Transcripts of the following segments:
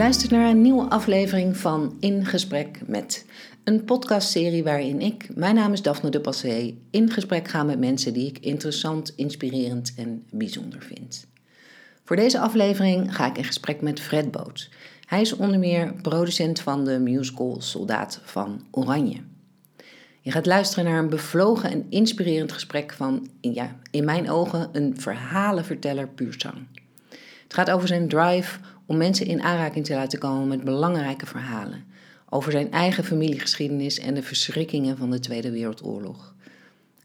luistert naar een nieuwe aflevering van In Gesprek met. Een podcastserie waarin ik, mijn naam is Daphne de Passé, in gesprek ga met mensen die ik interessant, inspirerend en bijzonder vind. Voor deze aflevering ga ik in gesprek met Fred Boot. Hij is onder meer producent van de musical Soldaat van Oranje. Je gaat luisteren naar een bevlogen en inspirerend gesprek van, ja, in mijn ogen, een verhalenverteller puur zang. Het gaat over zijn drive om mensen in aanraking te laten komen met belangrijke verhalen. Over zijn eigen familiegeschiedenis en de verschrikkingen van de Tweede Wereldoorlog.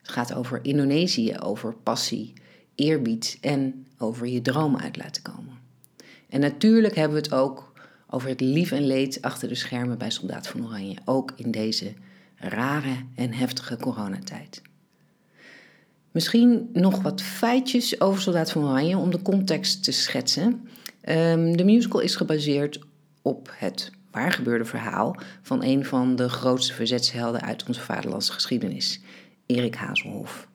Het gaat over Indonesië, over passie, eerbied en over je dromen uit laten komen. En natuurlijk hebben we het ook over het lief en leed achter de schermen bij Soldaat van Oranje, ook in deze rare en heftige coronatijd. Misschien nog wat feitjes over Soldaat van Oranje om de context te schetsen. Um, de musical is gebaseerd op het waargebeurde verhaal van een van de grootste verzetshelden uit onze vaderlandse geschiedenis, Erik Hazelhoff.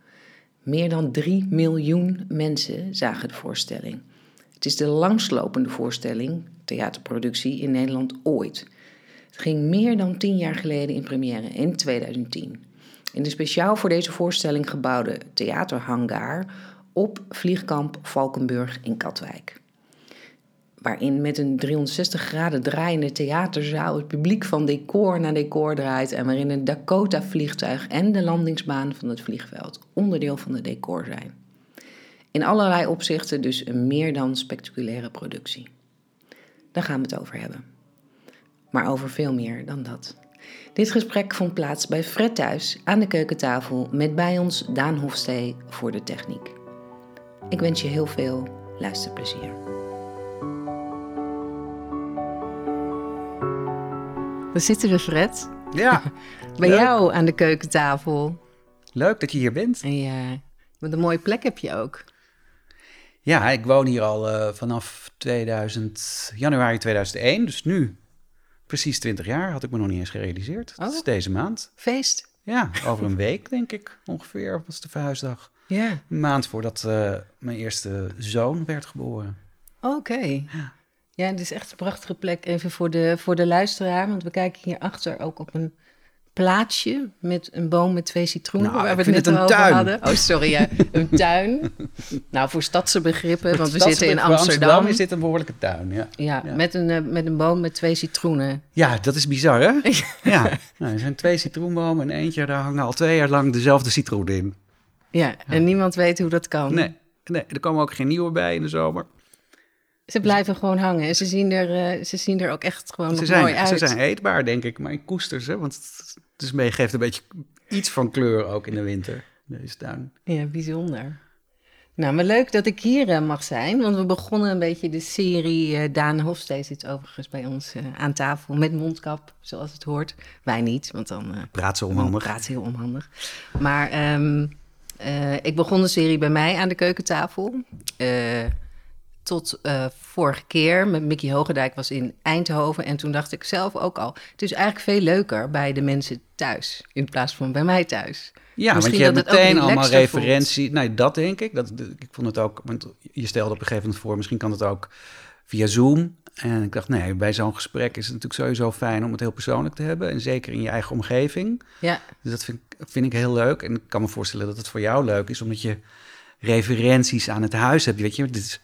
Meer dan 3 miljoen mensen zagen de voorstelling. Het is de langslopende voorstelling, theaterproductie in Nederland ooit. Het ging meer dan tien jaar geleden in première, in 2010. In de speciaal voor deze voorstelling gebouwde theaterhangar op vliegkamp Valkenburg in Katwijk. Waarin met een 360 graden draaiende theaterzaal het publiek van decor naar decor draait en waarin een Dakota-vliegtuig en de landingsbaan van het vliegveld onderdeel van het decor zijn. In allerlei opzichten dus een meer dan spectaculaire productie. Daar gaan we het over hebben. Maar over veel meer dan dat. Dit gesprek vond plaats bij Fred thuis aan de keukentafel met bij ons Daan Hofstee voor de techniek. Ik wens je heel veel luisterplezier. We zitten we, Fred. Ja. bij jou aan de keukentafel. Leuk dat je hier bent. En ja, wat een mooie plek heb je ook. Ja, ik woon hier al uh, vanaf 2000, januari 2001, dus nu precies 20 jaar. Had ik me nog niet eens gerealiseerd. Dat is Oh. deze maand. Feest. Ja, over een week denk ik ongeveer was de verhuisdag. Ja. Een maand voordat eh, mijn eerste zoon werd geboren. Oké. Ja. Ja, het is echt een prachtige plek. Even voor de, voor de luisteraar, want we kijken hierachter ook op een plaatsje met een boom met twee citroenen, Nou, waar we ik het vind net het een over tuin. hadden. Oh, sorry, ja. Een tuin. Nou, voor stadse begrippen, want we zitten in voor Amsterdam. is dit een behoorlijke tuin, ja. Ja, Ja. Met, een, eh, met een boom met twee citroenen. Ja, dat is bizar, hè? ja. Nou, er zijn twee citroenbomen en eentje, daar hangen al twee jaar lang dezelfde citroen in. Ja, en niemand weet hoe dat kan. Nee, nee, er komen ook geen nieuwe bij in de zomer. Ze blijven gewoon hangen en ze zien er, eh, ze zien er ook echt gewoon Ze mooi uit. ze zijn eetbaar, denk ik, maar ik koester ze, want het, mee, geeft een beetje iets van kleur ook in de winter, deze tuin. Ja, bijzonder. Nou, maar leuk dat ik hier eh, mag zijn, want we begonnen een beetje de serie. eh, Daan Hofstee zit overigens bij ons aan tafel met mondkap, zoals het hoort. Wij niet, want dan Praat dan onhandig. praat ze heel onhandig. Maar ehm, eh, ik begon de serie bij mij aan de keukentafel. Tot eh, vorige keer met Mickey Hogendijk was in Eindhoven. En toen dacht ik zelf ook al, het is eigenlijk veel leuker bij de mensen thuis. In plaats van bij mij thuis. Ja, want Misschien je hebt dat het ook meteen allemaal voelt. referentie. Nee, dat denk ik. Dat, ik vond het ook, want je stelde op een gegeven moment voor, misschien kan het ook via Zoom. En ik dacht, nee, bij zo'n gesprek is het natuurlijk sowieso fijn om het heel persoonlijk te hebben. En zeker in je eigen omgeving. Ja, Dus dat vind, ik- vind ik heel leuk. En ik kan me voorstellen dat het voor jou leuk is, omdat je referenties aan het huis hebt. Weet je, dit is,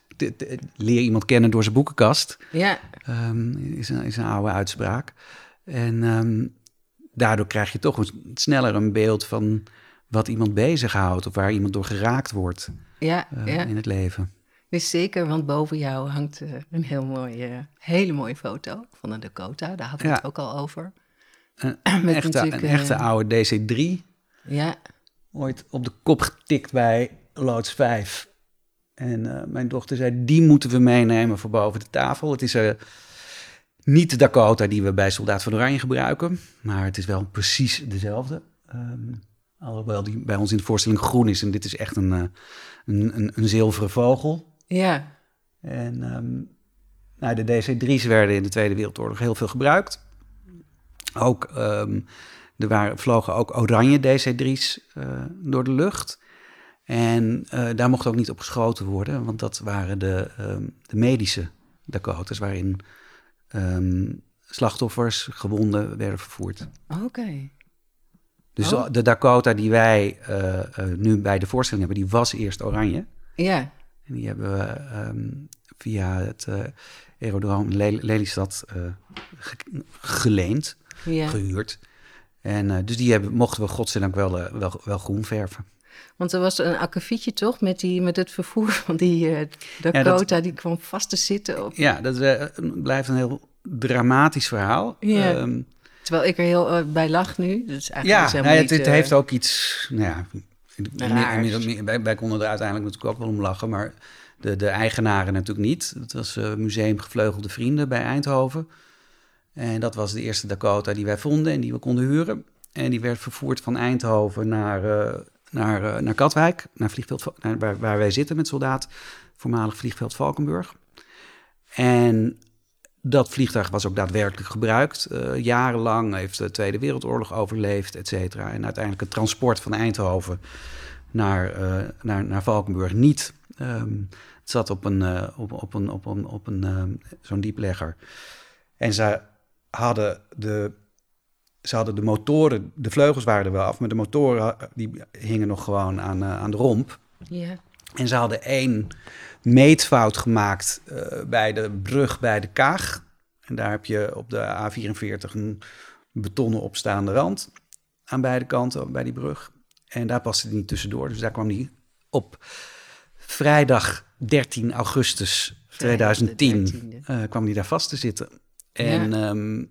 leer iemand kennen door zijn boekenkast. ja, Ehm, is, een, is een oude uitspraak. En ehm, daardoor krijg je toch een- sneller een beeld van wat iemand bezighoudt of waar iemand door geraakt wordt ja, eh, ja. in het leven. Dus zeker, want boven jou hangt eh, een heel mooie, hele mooie foto van een Dakota. Daar hadden we Ja. het ook al over. Een, Met echte, een echte eh, oude DC-3, Ja, ooit op de kop getikt bij loods 5. En eh, mijn dochter zei, die moeten we meenemen voor boven de tafel. Het is eh, niet de Dakota die we bij Soldaat van Oranje gebruiken, maar het is wel precies dezelfde. Ehm, alhoewel die bij ons in de voorstelling groen is en dit is echt een, eh, een, een, een zilveren vogel. ja, En ehm, nou, de DC-3's werden in de Tweede Wereldoorlog heel veel gebruikt. Ook, ehm, er waren, vlogen ook oranje DC-3's eh, door de lucht. En eh, daar mocht ook niet op geschoten worden, want dat waren de, ehm, de medische Dakotas, waarin ehm, slachtoffers, gewonden werden vervoerd. Oké. Dus Oh. de Dakota die wij eh, eh, nu bij de voorstelling hebben, die was eerst oranje. Ja. En die hebben we ehm, via het aerodroom Le- Lelystad ge- geleend, gehuurd. En dus die hebben, mochten we godzijdank wel, wel, wel groen verven. Want er was een akkefietje toch met, die, met het vervoer van die eh dat- Dakota. Die kwam vast te zitten. Op, Ja, dat eh, blijft een heel dramatisch verhaal. Ja. Ehm, terwijl ik er heel eh, bij lag nu. Dus eigenlijk ja, is nou niet, het, het heeft ook iets. Nou ja, inmiddels- wij, wij konden er uiteindelijk natuurlijk ook wel om lachen, maar de, de eigenaren natuurlijk niet. Dat was Museum Gevleugelde Vrienden bij Eindhoven. En dat was de eerste Dakota die wij vonden en die we konden huren. En die werd vervoerd van Eindhoven naar, naar, eh, naar Katwijk, naar vliegveld, naar, waar, wij zitten met soldaat, voormalig vliegveld Valkenburg. En dat vliegtuig was ook daadwerkelijk gebruikt. Eh, jarenlang heeft de Tweede Wereldoorlog overleefd, et cetera. En uiteindelijk het transport van Eindhoven naar, eh, naar, naar Valkenburg niet. Ehm, het zat op een, eh, op, op een, op een, op een ehm, zo'n dieplegger. En ze hadden de, ze hadden de motoren, de vleugels waren er wel af, maar de motoren die hingen nog gewoon aan, eh, aan de romp. Ja. En ze hadden één meetfout gemaakt eh, bij de brug bij de Kaag. En daar heb je op de A44 een betonnen opstaande rand aan beide kanten bij die brug. En daar paste die niet tussendoor. Dus daar kwam die op vrijdag 13 augustus Vrijdag de 2010 13e. eh, kwam die daar vast te zitten. En ehm,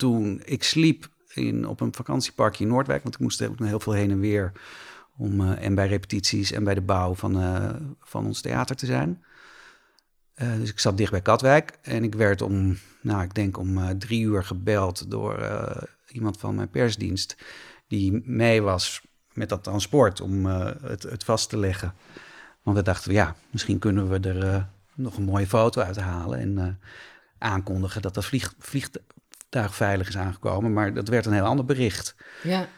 toen ik sliep in, op een vakantieparkje in Noordwijk, want ik moest ook heel veel heen en weer om eh, en bij repetities en bij de bouw van, eh, van ons theater te zijn. Eh, dus ik zat dicht bij Katwijk en ik werd om, nou ik denk om drie uur gebeld door iemand van mijn persdienst die mee was met dat transport om het, het vast te leggen. Want we dachten, ja, misschien kunnen we er nog een mooie foto uit halen en aankondigen dat dat vlieg, vliegtuig veilig is aangekomen. Maar dat werd een heel ander bericht. ja.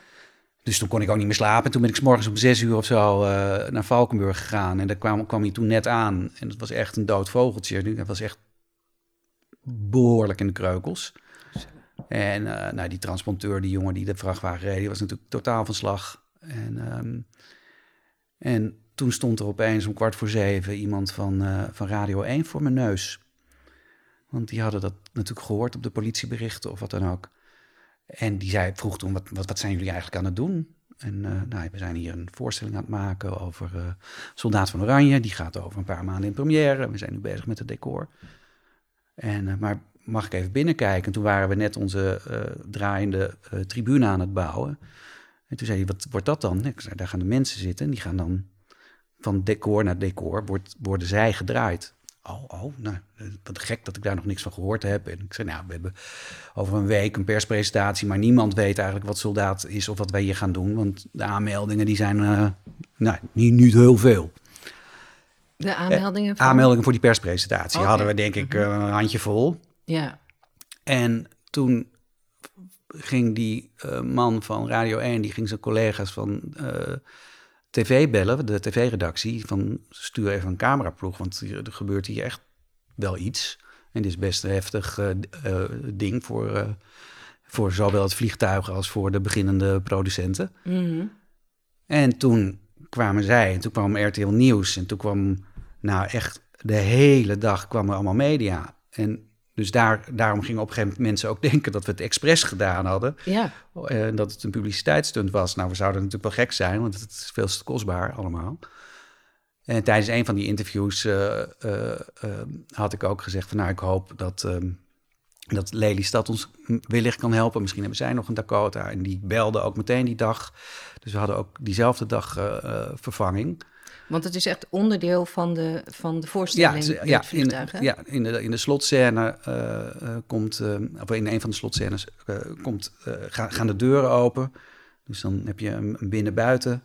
Dus toen kon ik ook niet meer slapen. En toen ben ik 's morgens om zes uur of zo eh, naar Valkenburg gegaan. En daar kwam, kwam hij toen net aan. En het was echt een dood vogeltje. Het was echt behoorlijk in de kreukels. En eh, nou, die transporteur, die jongen die de vrachtwagen reed, die was natuurlijk totaal van slag. En, ehm, en toen stond er opeens om kwart voor zeven iemand van, eh, van Radio 1 voor mijn neus. Want die hadden dat natuurlijk gehoord op de politieberichten of wat dan ook. En die zei, vroeg toen, wat, wat, wat zijn jullie eigenlijk aan het doen? En eh, nou, we zijn hier een voorstelling aan het maken over eh, Soldaat van Oranje. Die gaat over een paar maanden in première. We zijn nu bezig met het decor. En, eh, maar mag ik even binnenkijken? En toen waren we net onze draaiende tribune aan het bouwen. En toen zei hij, wat wordt dat dan? Ik zei, daar gaan de mensen zitten. En die gaan dan van decor naar decor, wordt, worden zij gedraaid. Oh, oh, nou, eh, wat gek dat ik daar nog niks van gehoord heb. En ik zei, nou, we hebben over een week een perspresentatie, maar niemand weet eigenlijk wat soldaat is of wat wij hier gaan doen. Want de aanmeldingen die zijn eh, nou, niet, niet heel veel. De aanmeldingen van... Aanmeldingen voor die perspresentatie hadden we denk ik eh, een handje vol. Ja. En toen ging die eh, man van Radio 1, die ging zijn collega's van eh, tv bellen, de tv-redactie, van stuur even een cameraploeg, want er gebeurt hier echt wel iets. En dit is best een heftig eh, eh, ding voor, eh, voor zowel het vliegtuig als voor de beginnende producenten. Mhm. En toen kwamen zij, en toen kwam RTL Nieuws, en toen kwam, nou echt, de hele dag kwam er allemaal media. En dus daar, daarom gingen op een gegeven moment mensen ook denken dat we het expres gedaan hadden. Ja. En dat het een publiciteitsstunt was. Nou, we zouden natuurlijk wel gek zijn, want het is veel te kostbaar allemaal. En tijdens een van die interviews eh, eh, eh, had ik ook gezegd van... nou, ik hoop dat, ehm dat Lelystad ons wellicht kan helpen. Misschien hebben zij nog een Dakota. En die belde ook meteen die dag. Dus we hadden ook diezelfde dag eh, eh, vervanging. Want het is echt onderdeel van de, van de Ja, voorstelling, het het ja, in, vliegtuig, hè? ja in, de, in de slotscène eh, eh, komt, eh, of in een van de slotscènes komt, gaan, gaan de deuren open. Dus dan heb je een, een binnen-buiten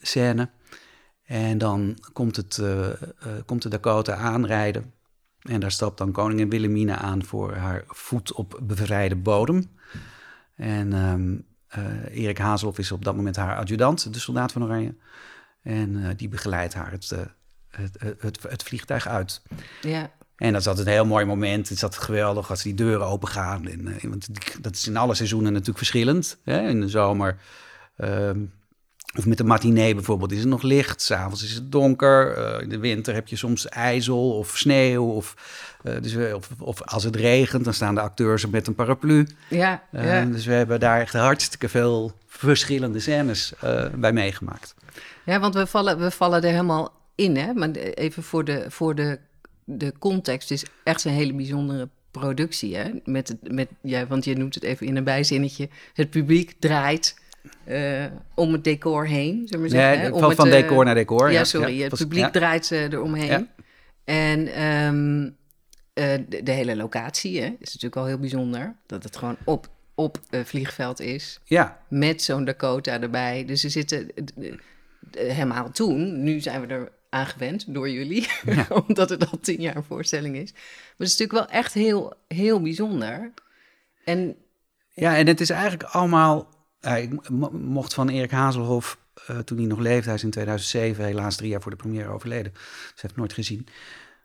scène. En dan komt, het, komt de Dakota aanrijden. En daar stapt dan koningin Wilhelmina aan voor haar voet op bevrijde bodem. En ehm, eh, Erik Hazelhoff is op dat moment haar adjudant, de soldaat van Oranje. En eh, die begeleidt haar het, eh, het, het, het, het vliegtuig uit. Ja. En dat is altijd een heel mooi moment. Het is altijd geweldig als die deuren open gaan. En, eh, want die- dat is in alle seizoenen natuurlijk verschillend. Hè? In de zomer, ehm, of met de matinee bijvoorbeeld, is het nog licht. S'avonds is het donker. Eh, in de winter heb je soms ijzel of sneeuw. Of, eh, dus, of, of als het regent, dan staan de acteurs met een paraplu. Ja, Eh, ja. Dus we hebben daar echt hartstikke veel verschillende scènes eh, bij meegemaakt. Ja, want we vallen, we vallen er helemaal in, hè? Maar even voor de, voor de, de context. Het is echt een hele bijzondere productie, hè? Met, met, ja, want je noemt het even in een bijzinnetje. Het publiek draait eh, om het decor heen, zeggen. Nee, hè? Van, het, van eh, decor naar decor. Ja, sorry. ja, het publiek ja. draait eh, eromheen. En ehm, eh, de, de hele locatie hè, is natuurlijk al heel bijzonder. Dat het gewoon op, op vliegveld is. Ja, Met zo'n Dakota erbij. Dus ze zitten helemaal toen. Nu zijn we er aan gewend door jullie. omdat het al tien jaar een voorstelling is. Maar het is natuurlijk wel echt heel, heel bijzonder. En Ja, en het is eigenlijk allemaal. ik mo- mocht van Erik Hazelhoff, eh, toen hij nog leefde, hij is in 2007, helaas drie jaar voor de première overleden. Dus hij heeft nooit gezien.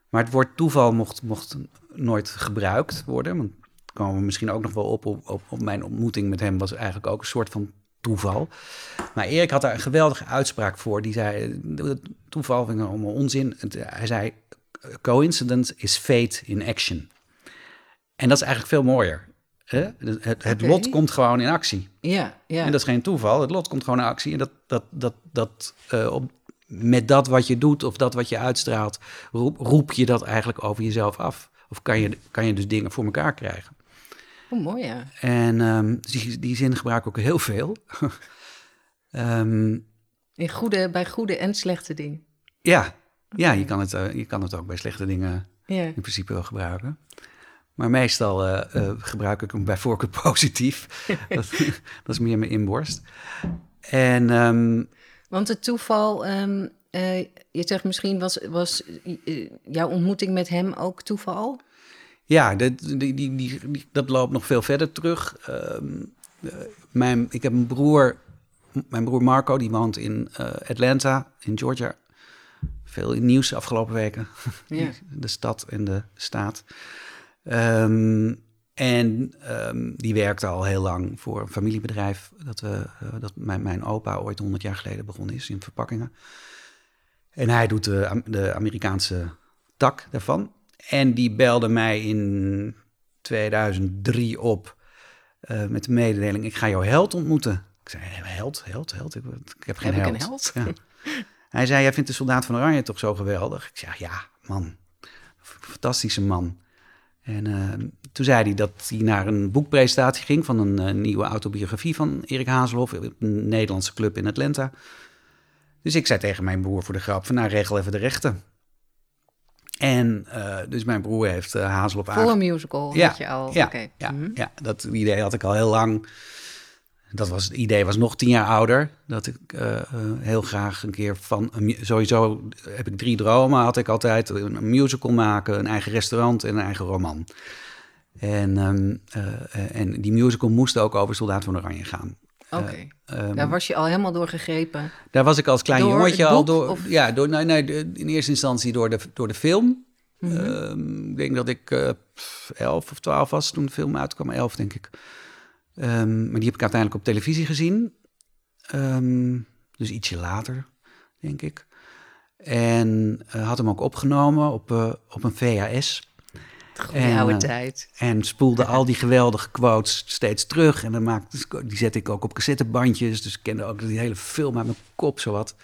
Maar het woord toeval mocht, mocht nooit gebruikt worden. Want komen we misschien ook nog wel op, op, op, op mijn ontmoeting met hem, was eigenlijk ook een soort van toeval. Maar Erik had daar een geweldige uitspraak voor. Die zei: eh, Toeval vind ik allemaal onzin. Het- Hij zei: Coincidence is fate in action. En dat is eigenlijk veel mooier. Hè? Het, lot komt gewoon in actie. ja, ja. En dat is geen toeval. Het lot komt gewoon in actie. En dat, dat, dat, dat, eh, op, met dat wat je doet of dat wat je uitstraalt, roep, roep je dat eigenlijk over jezelf af. Of kan je, kan je dus dingen voor elkaar krijgen. Oh, mooi ja. En ehm, die, die zin gebruik ik ook heel veel. Ehm, In goede, bij goede en slechte dingen. ja, ja je, kan het, eh, je kan het ook bij slechte dingen Ja. in principe wel gebruiken. Maar meestal eh, eh, gebruik ik hem bij voorkeur positief. dat, dat is meer mijn inborst. En ehm, Want het toeval, je zegt misschien was, was jouw ontmoeting met hem ook toeval? Ja, dat, die, die, die, dat loopt nog veel verder terug. Ehm, eh, mijn, ik heb een broer, mijn broer Marco, die woont in eh, Atlanta, in Georgia. Veel in nieuws de afgelopen weken. Ja. de stad en de staat. Ehm, en ehm, die werkte al heel lang voor een familiebedrijf. Dat, we, eh, dat mijn, mijn opa ooit 100 jaar geleden begonnen is in verpakkingen. En hij doet de, de Amerikaanse tak daarvan. En die belde mij in 2003 op eh, met de mededeling: Ik ga jouw held ontmoeten. Ik zei: Held, held, held. Ik, ik heb geen Heb ik held. een held? Ja. Hij zei: Jij vindt de soldaat van Oranje toch zo geweldig? Ik zeg: Ja, man. Fantastische man. En eh, toen zei hij dat hij naar een boekpresentatie ging van een eh, nieuwe autobiografie van Erik Hazelhoff, een Nederlandse club in Atlanta. Dus ik zei tegen mijn broer voor de grap van nou regel even de rechten. En eh, dus mijn broer heeft uh, Hazelhoff Voor een musical ja, had je al. Ja, ja, Mhm. ja, dat idee had ik al heel lang. Dat was, het idee was nog tien jaar ouder. Dat ik eh, heel graag een keer van... Een, sowieso heb ik drie dromen. Had ik altijd een, musical maken, een eigen restaurant en een eigen roman. En, ehm, eh, eh, en die musical moest ook over Soldaat van Oranje gaan. Oké. Ehm, Daar was je al helemaal door gegrepen. daar was ik als klein Door jongetje al door. of- Ja, door, nee, nee, in eerste instantie door de, door de film. Mhm. Ehm, ik denk dat ik eh, pff, elf of twaalf was toen de film uitkwam. Elf, denk ik. Ehm, maar die heb ik uiteindelijk op televisie gezien. Dus ietsje later, denk ik. En eh, had hem ook opgenomen op, eh, op een VHS. Goede En, oude eh, tijd. En spoelde al die geweldige quotes steeds terug. En dan maakte, die zette ik ook op cassettebandjes. Dus ik kende ook die hele film uit mijn kop, zowat.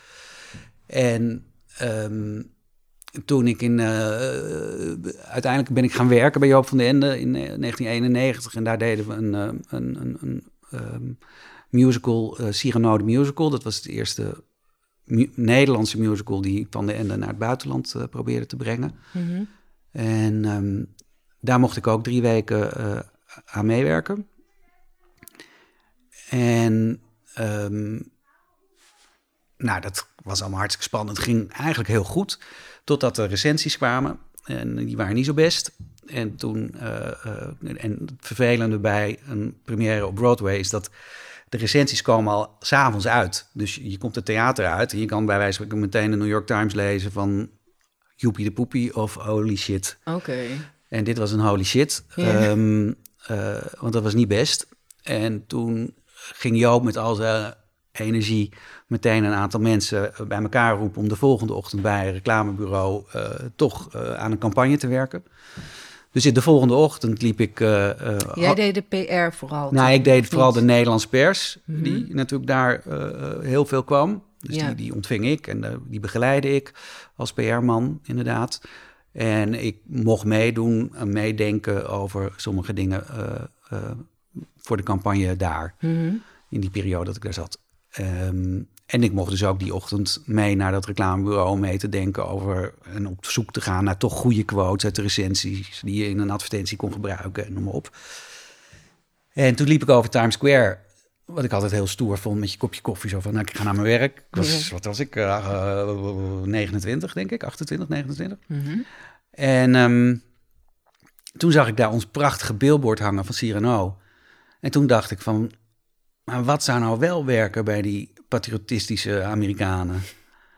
En ehm, toen ik in... eh, uiteindelijk ben ik gaan werken bij Joop van den Ende in eh, 1991. En daar deden we een, eh, een, een, een ehm, musical, eh Cyrano de Musical. Dat was de eerste mu- Nederlandse musical die Van den Ende naar het buitenland eh, probeerde te brengen. Mhm. En ehm, daar mocht ik ook drie weken eh, aan meewerken. En ehm, nou, dat was allemaal hartstikke spannend. Het ging eigenlijk heel goed, totdat de recensies kwamen. En die waren niet zo best. En toen, eh, eh, en het vervelende bij een première op Broadway is dat de recensies komen al s'avonds uit. Dus je komt het theater uit en je kan bij wijze van meteen de New York Times lezen van joepie de poepie of holy shit. Oké. En dit was een holy shit, Ja. Ehm, eh, want dat was niet best. En toen ging Joop met al zijn energie meteen een aantal mensen bij elkaar roepen... om de volgende ochtend bij een reclamebureau eh, toch eh, aan een campagne te werken. Dus in de volgende ochtend liep ik... Jij deed de PR vooral. nou, ik deed vooral de niet? Nederlandse pers, Mhm. die natuurlijk daar heel veel kwam. Dus Ja. die, die ontving ik en die begeleide ik als PR-man, inderdaad. En ik mocht meedoen en meedenken over sommige dingen eh, eh, voor de campagne daar, Mhm. in die periode dat ik daar zat. Ehm, en ik mocht dus ook die ochtend mee naar dat reclamebureau om mee te denken over en op zoek te gaan naar toch goede quotes uit de recensies die je in een advertentie kon gebruiken en noem maar op. En toen liep ik over Times Square, wat ik altijd heel stoer vond met je kopje koffie. Zo van, nou, ik ga naar mijn werk. Ik was, Ja. Wat was ik? eh, eh, 29, denk ik. 28, 29. Mhm. En ehm, toen zag ik daar ons prachtige billboard hangen van Cyrano. En toen dacht ik van, maar wat zou nou wel werken bij die patriotistische Amerikanen?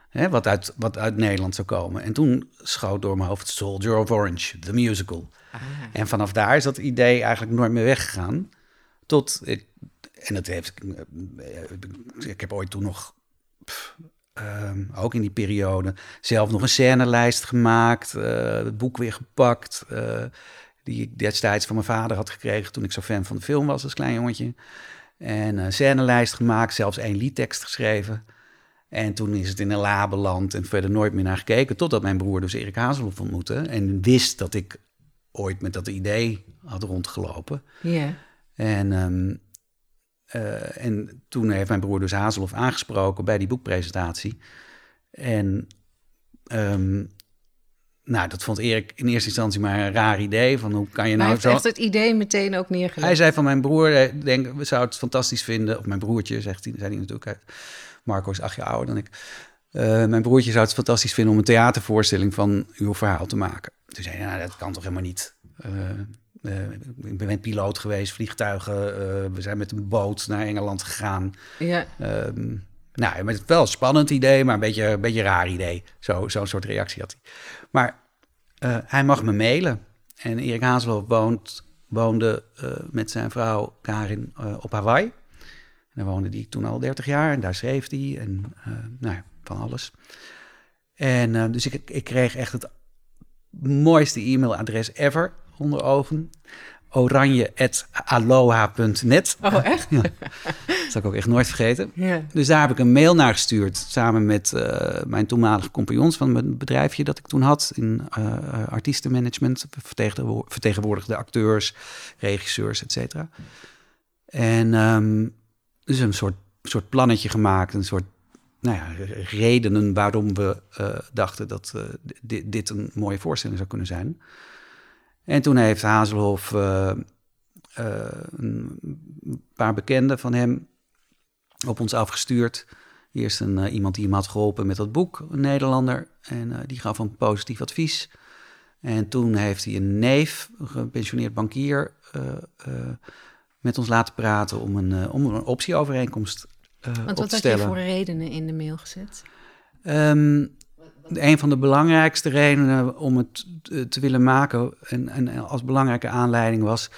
Hè, wat, uit, wat uit Nederland zou komen. En toen schoot door mijn hoofd Soldier of Orange, the musical. Ah. En vanaf daar is dat idee eigenlijk nooit meer weggegaan. Tot ik, en dat heeft, eh, ik heb ooit toen nog, pff, ehm, ook in die periode, zelf nog een scenelijst gemaakt, eh, het boek weer gepakt, eh, die ik destijds van mijn vader had gekregen toen ik zo fan van de film was als klein jongetje. En een scenelijst gemaakt, zelfs één liedtekst geschreven. En toen is het in een la beland en verder nooit meer naar gekeken. Totdat mijn broer dus Erik Hazelhoff ontmoette. En wist dat ik ooit met dat idee had rondgelopen. Ja. En, ehm, eh, en toen heeft mijn broer dus Hazelhoff aangesproken bij die boekpresentatie. En ehm, nou, dat vond Erik in eerste instantie maar een raar idee. Van hoe kan je nou heeft zo... echt het idee meteen ook neergelegd. Hij zei van mijn broer, eh, denk, we zouden het fantastisch vinden. Of mijn broertje, zegt hij, zei hij natuurlijk. hij- Marco is acht jaar ouder dan ik. Eh, mijn broertje zou het fantastisch vinden om een theatervoorstelling van uw verhaal te maken. Toen zei hij, nou, dat kan toch helemaal niet. Eh, eh, ik ben piloot geweest, vliegtuigen. eh, we zijn met een boot naar Engeland gegaan. Ja. Ehm, nou, met wel een spannend idee, maar een beetje een beetje raar idee. Zo- Zo'n soort reactie had hij. Maar eh, hij mag me mailen. En Erik Hazelhoff woont, woonde met zijn vrouw Karin op Hawaii. En daar woonde hij toen al 30 jaar en daar schreef hij en nou ja, van alles. En dus ik, ik kreeg echt het mooiste e-mailadres ever onder ogen. oranje.aloha.net. Oh, echt? Ja, dat zal ik ook echt nooit vergeten. Ja. Dus daar heb ik een mail naar gestuurd. Samen met eh, mijn toenmalige compagnons van mijn bedrijfje dat ik toen had. In eh, eh, artiestenmanagement. Vertegenwo- Vertegenwoordigde acteurs, regisseurs, et cetera. En ehm, dus een soort, soort plannetje gemaakt. Een soort nou ja, redenen waarom we dachten dat dit, dit een mooie voorstelling zou kunnen zijn. En toen heeft Hazelhoff eh, eh, een paar bekenden van hem op ons afgestuurd. Eerst een, eh, iemand die hem had geholpen met dat boek, een Nederlander. En die gaf een positief advies. En toen heeft hij een neef, een gepensioneerd bankier, met ons laten praten om een, om een optieovereenkomst eh, Want op wat te had je stellen. voor redenen in de mail gezet? Ehm, een van de belangrijkste redenen om het te, te willen maken, en, en als belangrijke aanleiding was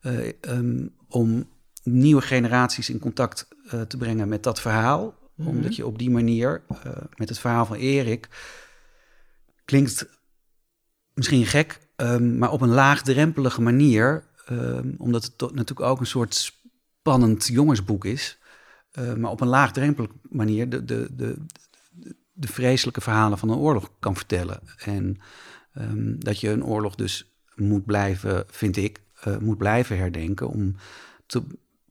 eh, ehm, om nieuwe generaties in contact eh, te brengen met dat verhaal. Mhm. Omdat je op die manier, eh, met het verhaal van Erik, klinkt misschien gek, ehm, maar op een laagdrempelige manier, ehm, omdat het natuurlijk ook een soort spannend jongensboek is, eh, maar op een laagdrempelige manier de, de, de, de, vreselijke verhalen van een oorlog kan vertellen. En ehm, dat je een oorlog dus moet blijven, vind ik, eh, moet blijven herdenken om te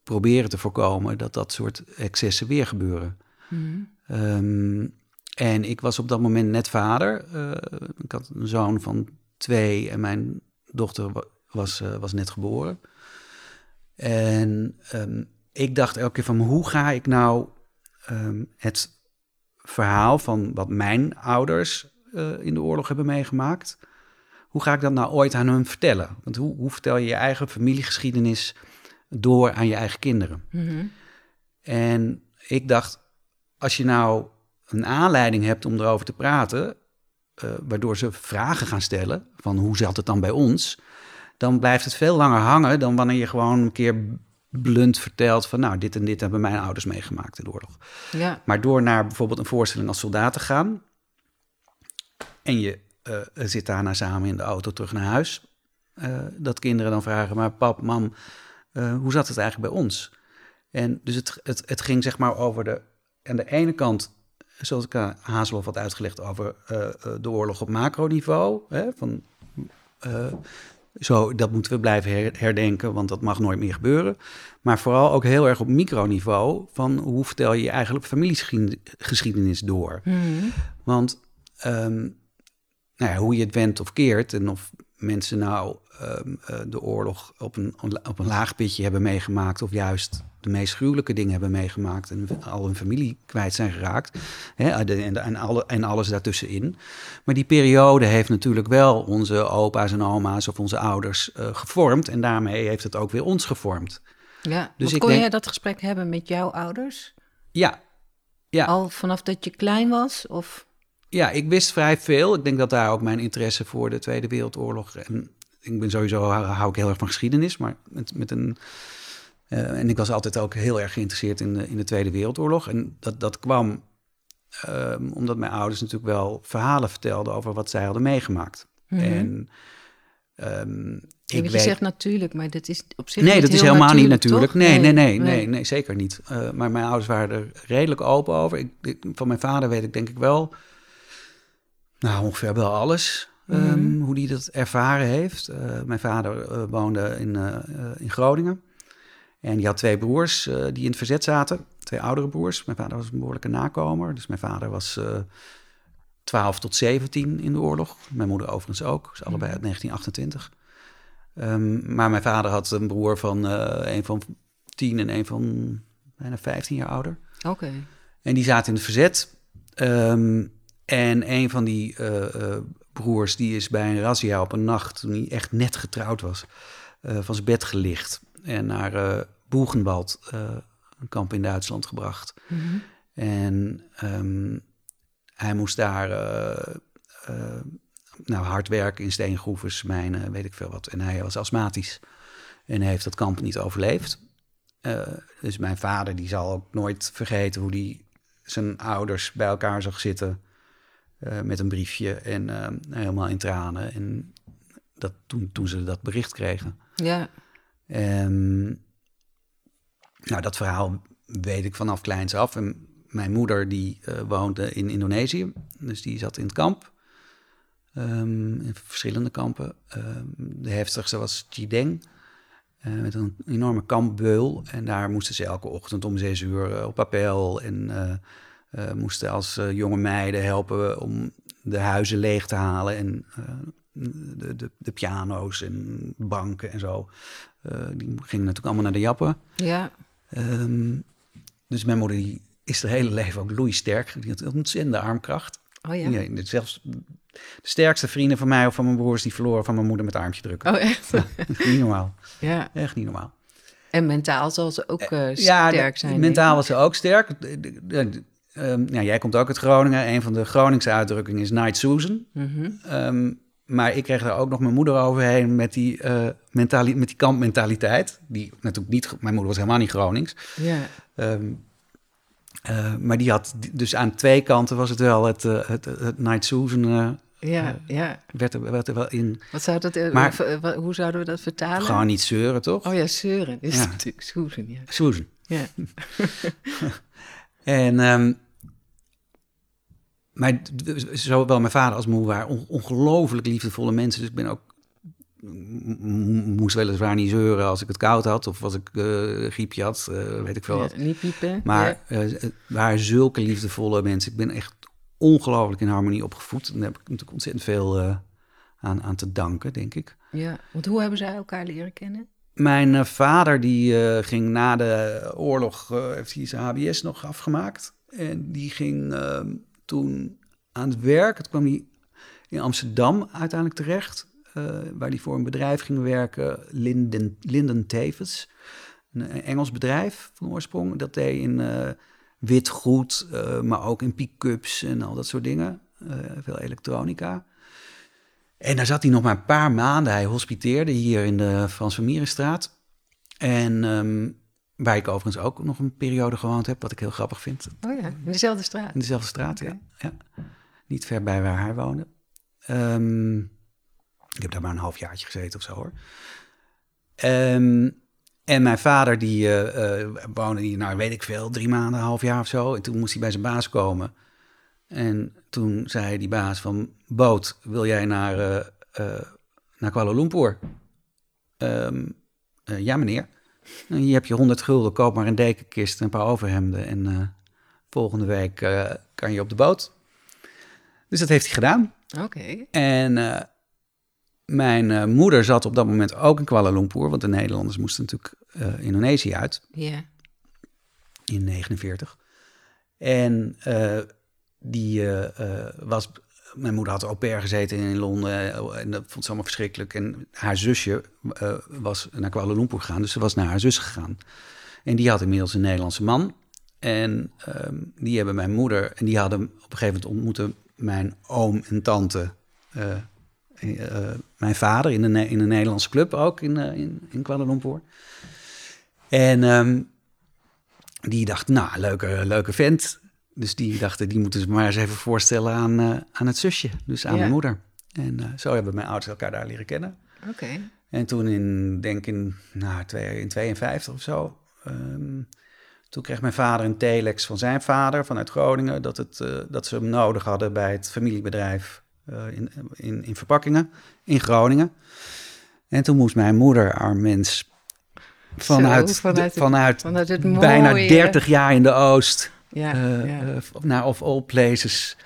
proberen te voorkomen dat dat soort excessen weer gebeuren. Mhm. Ehm, en ik was op dat moment net vader. Eh, ik had een zoon van twee en mijn dochter wa- was, eh, was net geboren. En ehm, ik dacht elke keer van hoe ga ik nou het verhaal van wat mijn ouders eh, in de oorlog hebben meegemaakt, hoe ga ik dat nou ooit aan hun vertellen? Want hoe, hoe vertel je je eigen familiegeschiedenis door aan je eigen kinderen? Mhm. En ik dacht, als je nou een aanleiding hebt om erover te praten, eh, waardoor ze vragen gaan stellen van hoe zat het dan bij ons, dan blijft het veel langer hangen dan wanneer je gewoon een keer blunt vertelt van nou, dit en dit hebben mijn ouders meegemaakt in de oorlog. Ja. Maar door naar bijvoorbeeld een voorstelling als soldaat te gaan en je uh, zit daarna samen in de auto terug naar huis, uh, dat kinderen dan vragen, maar pap, mam, uh, hoe zat het eigenlijk bij ons? En dus het, het, het ging zeg maar over de, aan de ene kant, zoals ik aan Hazelhoff had uitgelegd, over de oorlog op macroniveau, hè, van zo, dat moeten we blijven herdenken, want dat mag nooit meer gebeuren. Maar vooral ook heel erg op microniveau van hoe vertel je je eigenlijk familiegeschiedenis door. Mm. Want um, nou ja, hoe je het went of keert en of mensen nou um, uh, de oorlog op een, op een laag pitje hebben meegemaakt of juist de meest gruwelijke dingen hebben meegemaakt en al hun familie kwijt zijn geraakt hè, en, en, alle, en alles daartussenin. Maar die periode heeft natuurlijk wel onze opa's en oma's of onze ouders uh, gevormd en daarmee heeft het ook weer ons gevormd. Ja, dus ik kon denk, jij dat gesprek hebben met jouw ouders? Ja. ja. Al vanaf dat je klein was? Of? Ja, ik wist vrij veel. Ik denk dat daar ook mijn interesse voor de Tweede Wereldoorlog. En ik ben sowieso hou ik heel erg van geschiedenis, maar met, met een. Uh, en ik was altijd ook heel erg geïnteresseerd in de, in de Tweede Wereldoorlog. En dat, dat kwam um, omdat mijn ouders natuurlijk wel verhalen vertelden over wat zij hadden meegemaakt. Mhm. En um, ik je zegt natuurlijk, maar dat is op zich Nee, niet dat is helemaal niet natuurlijk? Nee, nee, nee, nee, nee, zeker niet. Uh, maar mijn ouders waren er redelijk open over. Ik, ik, van mijn vader weet ik denk ik wel, nou ongeveer wel alles. Mhm. Um, hoe die dat ervaren heeft. Uh, mijn vader woonde in, in Groningen. En die had twee broers die in het verzet zaten. Twee oudere broers. Mijn vader was een behoorlijke nakomer. Dus mijn vader was 12 tot 17 in de oorlog. Mijn moeder overigens ook. Dus allebei uit 1928. Um, maar mijn vader had een broer van een van 10 en een van bijna 15 jaar ouder. Oké. Okay. En die zaten in het verzet. Um, en een van die broers, die is bij een razzia op een nacht, toen hij echt net getrouwd was, uh, van zijn bed gelicht en naar uh, Boegenwald, uh, een kamp in Duitsland, gebracht. Mm -hmm. En um, hij moest daar nou, hard werken in steengroeves, mijnen, weet ik veel wat. En hij was astmatisch en hij heeft dat kamp niet overleefd. dus mijn vader, die zal ook nooit vergeten hoe hij zijn ouders bij elkaar zag zitten met een briefje en helemaal in tranen. En dat, toen, toen ze dat bericht kregen. Ja. Um, nou, dat verhaal weet ik vanaf kleins af. En mijn moeder die uh, woonde in Indonesië. Dus die zat in het kamp. Um, in verschillende kampen. Um, de heftigste was Chideng. Uh, met een enorme kampbeul. En daar moesten ze elke ochtend om zes uur op appel. En moesten als jonge meiden helpen om de huizen leeg te halen. En de, de, de, piano's en banken en zo. Die gingen natuurlijk allemaal naar de jappen. Ja. Um, dus mijn moeder die is haar hele leven ook loeisterk. Die had ontzettende armkracht. Oh ja? ja? Zelfs de sterkste vrienden van mij of van mijn broers... die verloren van mijn moeder met armpje drukken. Oh echt? Ja, niet normaal. Ja. Echt niet normaal. En mentaal zal ze ook uh, ja, sterk zijn. Mentaal was ze ook sterk. Um, ja, jij komt ook uit Groningen. Een van de Groningse uitdrukkingen is Night Susan. Mm -hmm. um, maar ik kreeg daar ook nog mijn moeder overheen met die, uh, mentali met die kampmentaliteit. Die natuurlijk niet, mijn moeder was helemaal niet Gronings. Ja. Um, uh, maar die had, dus aan twee kanten was het wel het, uh, het, het Night Susan. ja, ja. Werd er, werd er wel in. Wat zou dat, maar, hoe zouden we dat vertalen? Gewoon niet zeuren, toch? Oh ja, zeuren. Is ja. natuurlijk Susan, ja. Susan. Ja. en um, maar zowel mijn vader als mijn moeder waren ongelooflijk liefdevolle mensen. Dus ik ben ook moest weliswaar niet zeuren als ik het koud had of als ik uh, griepje had, uh, weet ik veel wat. Ja, niet piepen. Maar ja. uh, het waren zulke liefdevolle mensen. Ik ben echt ongelooflijk in harmonie opgevoed. En daar heb ik natuurlijk ontzettend veel aan, aan te danken, denk ik. Ja, want hoe hebben zij elkaar leren kennen? Mijn vader die ging na de oorlog, heeft hij zijn HBS nog afgemaakt. En die ging ehm, toen aan het werk. Het kwam hij in Amsterdam uiteindelijk terecht. Uh, waar hij voor een bedrijf ging werken, Linden, Linden Tevens. Een Engels bedrijf van oorsprong. Dat deed in uh, witgoed, uh, maar ook in pick-ups en al dat soort dingen. veel elektronica. En daar zat hij nog maar een paar maanden. Hij hospiteerde hier in de Frans van Mierenstraat. En ehm, waar ik overigens ook nog een periode gewoond heb, wat ik heel grappig vind. Oh ja, in dezelfde straat? In dezelfde straat, ja. ja. Niet ver bij waar hij woonde. Um, ik heb daar maar een halfjaartje gezeten of zo hoor. Um, en mijn vader die uh, woonde hier, nou weet ik veel, drie maanden, een half jaar of zo. En toen moest hij bij zijn baas komen. En toen zei die baas van, Boot, wil jij naar, uh, naar Kuala Lumpur? Um, ja meneer. En hier heb je 100 gulden, koop maar een dekenkist en een paar overhemden. En volgende week kan je op de boot. Dus dat heeft hij gedaan. Oké. En mijn uh, moeder zat op dat moment ook in Kuala Lumpur, want de Nederlanders moesten natuurlijk Indonesië uit. Ja. In 49. En die was. Mijn moeder had au pair gezeten in Londen en dat vond ze allemaal verschrikkelijk. En haar zusje was naar Kuala Lumpur gegaan, dus ze was naar haar zus gegaan. En die had inmiddels een Nederlandse man. En um, die hebben mijn moeder, en die hadden op een gegeven moment ontmoeten mijn oom en tante uh, mijn vader in een, in Nederlandse club ook in, in, Kuala Lumpur. En um, die dacht, nou, leuke, leuke vent. Dus die dachten, die moeten ze maar eens even voorstellen aan, uh, aan het zusje, dus aan ja. mijn moeder. En zo hebben mijn ouders elkaar daar leren kennen. Oké. Okay. En toen in, denk in, nou, in 52 of zo, um, toen kreeg mijn vader een telex van zijn vader vanuit Groningen... dat, het, dat ze hem nodig hadden bij het familiebedrijf in, in, in verpakkingen in Groningen. En toen moest mijn moeder, arm mens, vanuit, Zo, vanuit, de, vanuit, vanuit het mooie... bijna 30 jaar in de Oost, ja, uh, ja. Uh, naar of all places,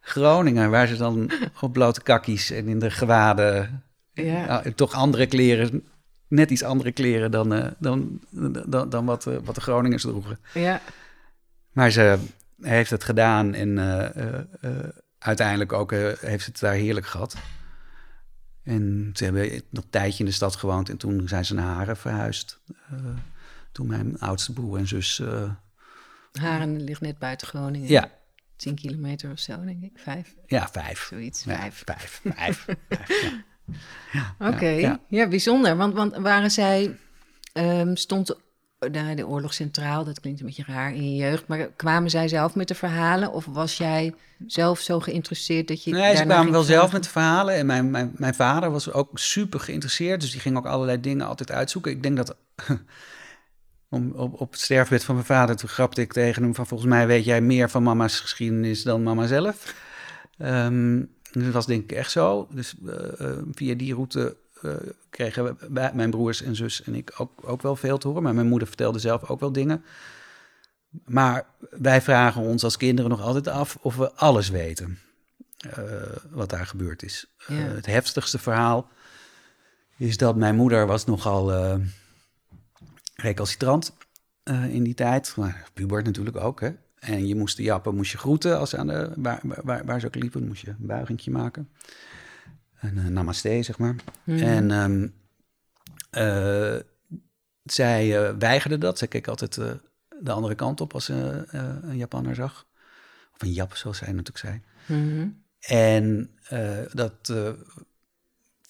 Groningen, waar ze dan op blote kakkies en in de gewaden, ja. toch andere kleren, net iets andere kleren dan, dan, dan, dan wat, wat de Groningers droegen. Ja. Maar ze heeft het gedaan en uiteindelijk ook heeft het daar heerlijk gehad. En ze hebben nog een tijdje in de stad gewoond en toen zijn ze naar Haren verhuisd. Toen mijn oudste broer en zus. Haren ligt net buiten Groningen. Ja. 10 kilometer of zo, denk ik. Vijf? Ja, vijf. Zoiets, ja, vijf. Vijf, vijf. vijf ja. Ja, Oké, okay. ja, ja. bijzonder. Want, want waren zij, um, stond de, de oorlog centraal, dat klinkt een beetje raar in je jeugd, maar kwamen zij zelf met de verhalen of was jij zelf zo geïnteresseerd dat je. Nee, ze kwamen wel zelf met de verhalen en mijn, mijn, mijn vader was ook super geïnteresseerd, dus die ging ook allerlei dingen altijd uitzoeken. Ik denk dat. Om, op, op het sterfbed van mijn vader, toen grapte ik tegen hem van volgens mij weet jij meer van mama's geschiedenis dan mama zelf. Um, dat was denk ik echt zo. Dus uh, uh, via die route uh, kregen we, mijn broers en zus en ik ook, ook wel veel te horen. Maar mijn moeder vertelde zelf ook wel dingen. Maar wij vragen ons als kinderen nog altijd af of we alles weten. Uh, wat daar gebeurd is. Ja. Het heftigste verhaal is dat mijn moeder was nogal uh, recalcitrant in die tijd. Maar puber natuurlijk ook, hè. En je moest de jappen moest je groeten als aan de, waar, waar, waar ze ook liepen. moest je een buigingje maken. Een uh, namaste, zeg maar. Mhm. En um, uh, zij uh, weigerde dat. Zij keek altijd de andere kant op als ze een Japanner zag. Of een Jap, zoals zij natuurlijk zei. Mhm. En dat,